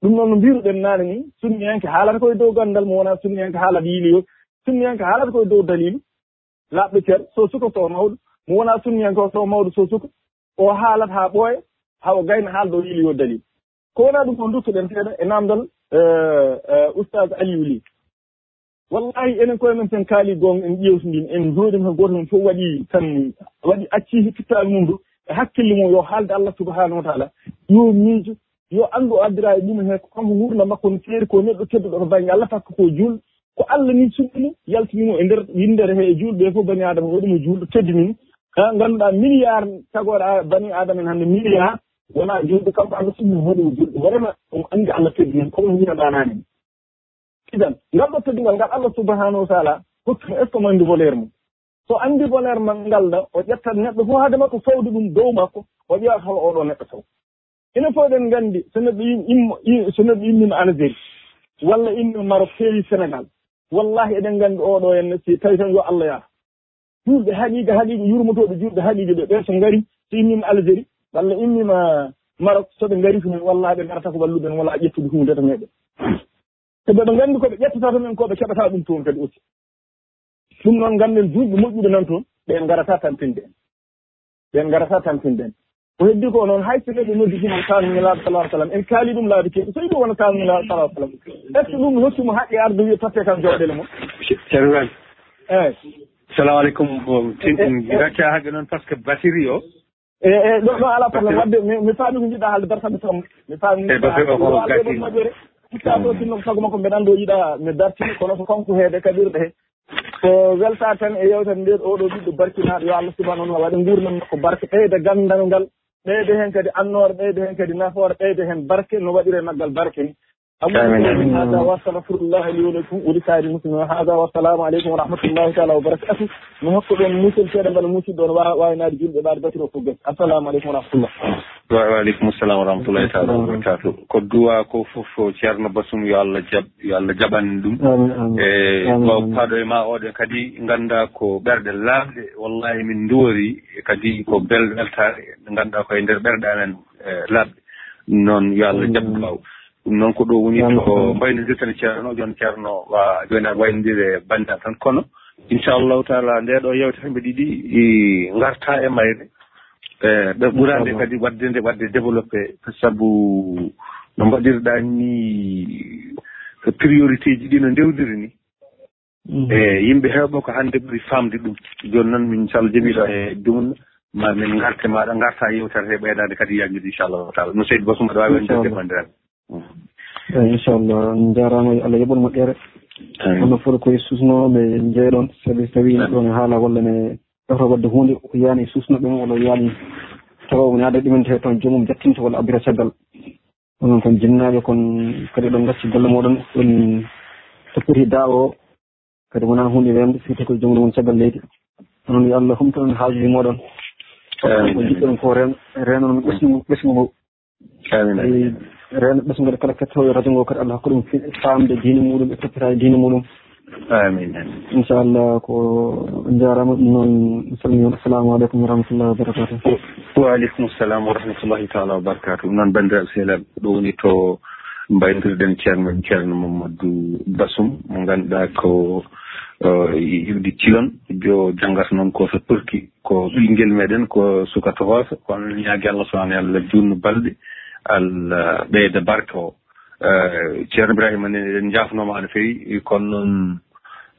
[SPEAKER 11] ɗum noon no mbiruɗen naane ni sunniyanke haalata koye dow ganndal mo wona sunniyanke haalata yiiliyo sunniyanke haalata koye dow dalilu laaɓɗo ceer so suka so mawɗo mo wona sunniyanke o so mawɗo so suka o haalat haa ɓooya haa o gayna haala dow yiiliyo dalilu ko wona ɗum ko duttoɗen seeɗa e namdal eh, eh, oustage aliou ly. wallahi enen koye men ten kaali gonga en ƴewtidin en jooɗima tan goto men fof waɗi tan waɗi acci heppittali mum ɗo e hakkille mum yo haalde allah subahanahu wa taala yo miijo yo anndu o addira e ɗum heko kanko wurna makko no feeri ko neɗɗo tedduɗo to baŋnge allah takka ko juulɗo ko allah ni suɓino yaltinimo e nder windere he e julɓe fof bani adama waɗimo julɗo teddinimo ha ngannduɗa milliard tagoɗa bani adama en hannde milliard wona julɗo kanko allah suɓino waɗimo julɗo vraiment omo anndi allah teddinin comme no wiyaɗanani idan ngal ɗo teddugal ngal allah subahanahu wa taala hokkimo est ce que mo anndi voleur mum. So anndi voleur ma ngal ɗa o ƴettat neɗɗo fof haade makko fawde ɗum dow makko o ƴeewat hol oɗo neɗɗo taw. Ina fof eɗen nganndi so neɗɗo immo so neɗɗo immima algérie walla immima marok feewi sénégal wallahi eɗen nganndi oɗo henne si tawi tan yo allah yaha. Julɓe haqiiqa haqiiqa yurmotoɓe julɓe haqiiqa ɓe ɓen so ngari so immima algérie walla immima marok soɓe ngari tomen wallahi ɓe ngarata ko walluɓen wala ƴettude hunde to meɗen eɓeɓe nganndi koɓe ƴettata men ko ɓe keɓata ɗum toon kadi aussi ɗum noon ngannden duuɓi moƴƴuɓe nan toon ɓen ngarata tampinde en. Ɓen ngarata tampinde en. Ko heddi ko noon hay so ɓeɓe nodditima kaanumi laaɗo salah sallam en kaali ɗum laabi keɗi so yiɗi wona kaanumi laaɗo salah sallam est ce que ɗum hokkimo haqqe arde wiya totte kam jooɗele mum
[SPEAKER 1] ceerno
[SPEAKER 11] eyi
[SPEAKER 1] salamu aleykum gacca haqqe noon par ce que basiri o.
[SPEAKER 11] E e ɗo ɗo ala probléme wadde mi faami ko jiɗɗa haalde darsaɓe tam mi faami ko jiɗɗa e, hikka ɗo tinno ko sago makko mbeɗa anndi o yiɗa mi dartini kono so kanko heede kaɓirɗe he. So welta tan e yewtere nde oɗo ɓiɗɗo barkinaɗo yo allah subahanahu wa waɗa gurdam makko barke. Ɓeyda ganndal ngal ɓeyde heen kadi annoore ɓeyde heen kadi nafoore ɓeyde heen barke no waɗire naggal barke ni. hada أولكم هذا uli الله لي hada ولسائر aleykum wa rahmatullahi taala wa barakatu mi وبركاته ɗon بن seeɗa mbala musidɗo on دون julɓe ɓaade batiro بكر وفوقك السلام عليكم ورحمة الله
[SPEAKER 1] waaleykum salam wa rahmatullahi taala wa barakatu ko duwa ko fof ceerno basum yo allah jab yo allah jaɓan ɗum. E ko paɗo e ma oɗon kadi ganda ko ɓerɗe laaɓɗe wallahi min duwori e kadi ko belɗe weltare nde ko koye nder ɓerɗe amen e laaɓɗe noon yo allah jaɓ duwaw ɗum noon ko ɗo woni to mbayonndidir tan ceerno joni ceerno wa jooni aɗa waynonndiri e banndiraaɓe tan kono. Inchallahu taala nde ɗo yewte hemɓe ɗiɗi ɗi e mayre. E ɓe ɓuraa nde kadi wadde nde wadde développé. Sabu no mbaɗirɗaa ni priorité ji ɗi no ndewdiri ni e yimɓe heewɓe ko hannde ɓuri faamde ɗum. Jooni noon min inchallah jogiiɗo e dumna ma min garte maaɗa ngarta yewtere he ɓeydaade kadi yaajude inchallahu taala. No seydi basum aɗa waawi wonde bandiraɓe
[SPEAKER 2] eyi inchallah on jarama allah yoɓon moƴƴere. Hono foti koye susnoɓe jeeɗon sabi so tawi neɗɗo ne haala walla ne ɗoto wadde hunde ko yani susno ɗum walla yani tawa ne adda ɗumen te toon joomum jattinta walla abbira caggal. Onon kon jinnaɓe kon kadi ɗon gacci golle moɗon en toppiti da o kadi wona hunde wemde so tawi ko jomum won caggal leydi. Onon yo allah humta on haajuji moɗon ko jiɗɗon ko ren renon ɓesgu ɓesgu
[SPEAKER 1] ngu
[SPEAKER 2] rewno ɓesgol kala kettowo e radio ngo kadi allah hokka ɗum famde diine muɗum e toppitade diine muɗum.
[SPEAKER 1] Amin
[SPEAKER 2] inchallah ko jarama ɗum noon salmi on. Assalamu aleykum wa rahmatullahi wa barakatuh.
[SPEAKER 1] Waaleykum salam wa rahmatullahi taala wa barakatu ɗum noon bandiraɓe sehlaɓe ɗo woni to mbaynodirɗen ceerno ceerno mamadou basum mo ganduɗa ko yiwdi cilon jo janggata noon ko so turki ko ɓinguel meɗen ko suka hoosa kono ñaagui allah sowani allah junno balɗe. al uh, ɓeyda barke o. Uh, Ceerno ibrahima ne eɗen jafnoma no fewi kono noon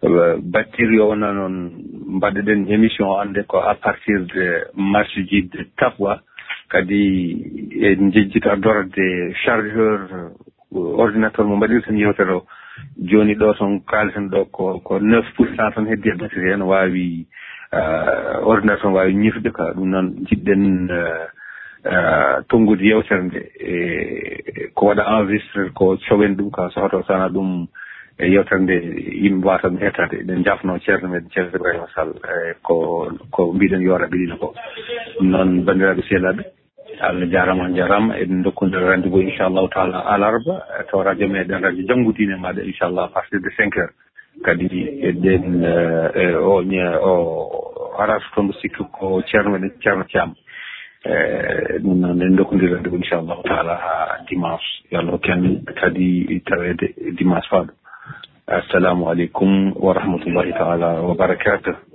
[SPEAKER 1] uh, battir yo wona noon mbaɗeɗen émission o hannde ko à partir de marche ji de tafwa kadi en jejjita dorde chargeur ordinateur mo mbaɗirten yewtere o. Jooni ɗo toon kaaleten ɗo ko ko neuf pour cent tan heddi e batiri heen waawi ordinateur o waawi ñifde ka. Ɗum noon jiɗɗen Eh, tonngude yewtere nde e ko waɗa enregistré ko cowen ɗum ka sohoto sana ɗum e yewtere nde yimɓe mbawa tan hettade. Eɗen jafno ceerno meɗen ceerno ibrahima sall e ko ko mbiɗen yoora ɓiɗino ko. Ɗum noon banndiraaɓe sehlaɓe allah jarama on jarama eɗen dokkondir rendez vous inchallahu taala alarba to radio meɗen radio janggu diine maɗa inchallah à partir de cinq heures. Kadi eɗen o o arata toon mbo sikki ko ceerno meɗen ceerno caama e ɗum noon en dokkondira ɗo inchallahu taala haa dimanche. Yo allah hokkiamen kadi tawede dimanche faaɗo assalamu aleykum wa rahmatullahi taala wa barakatuh.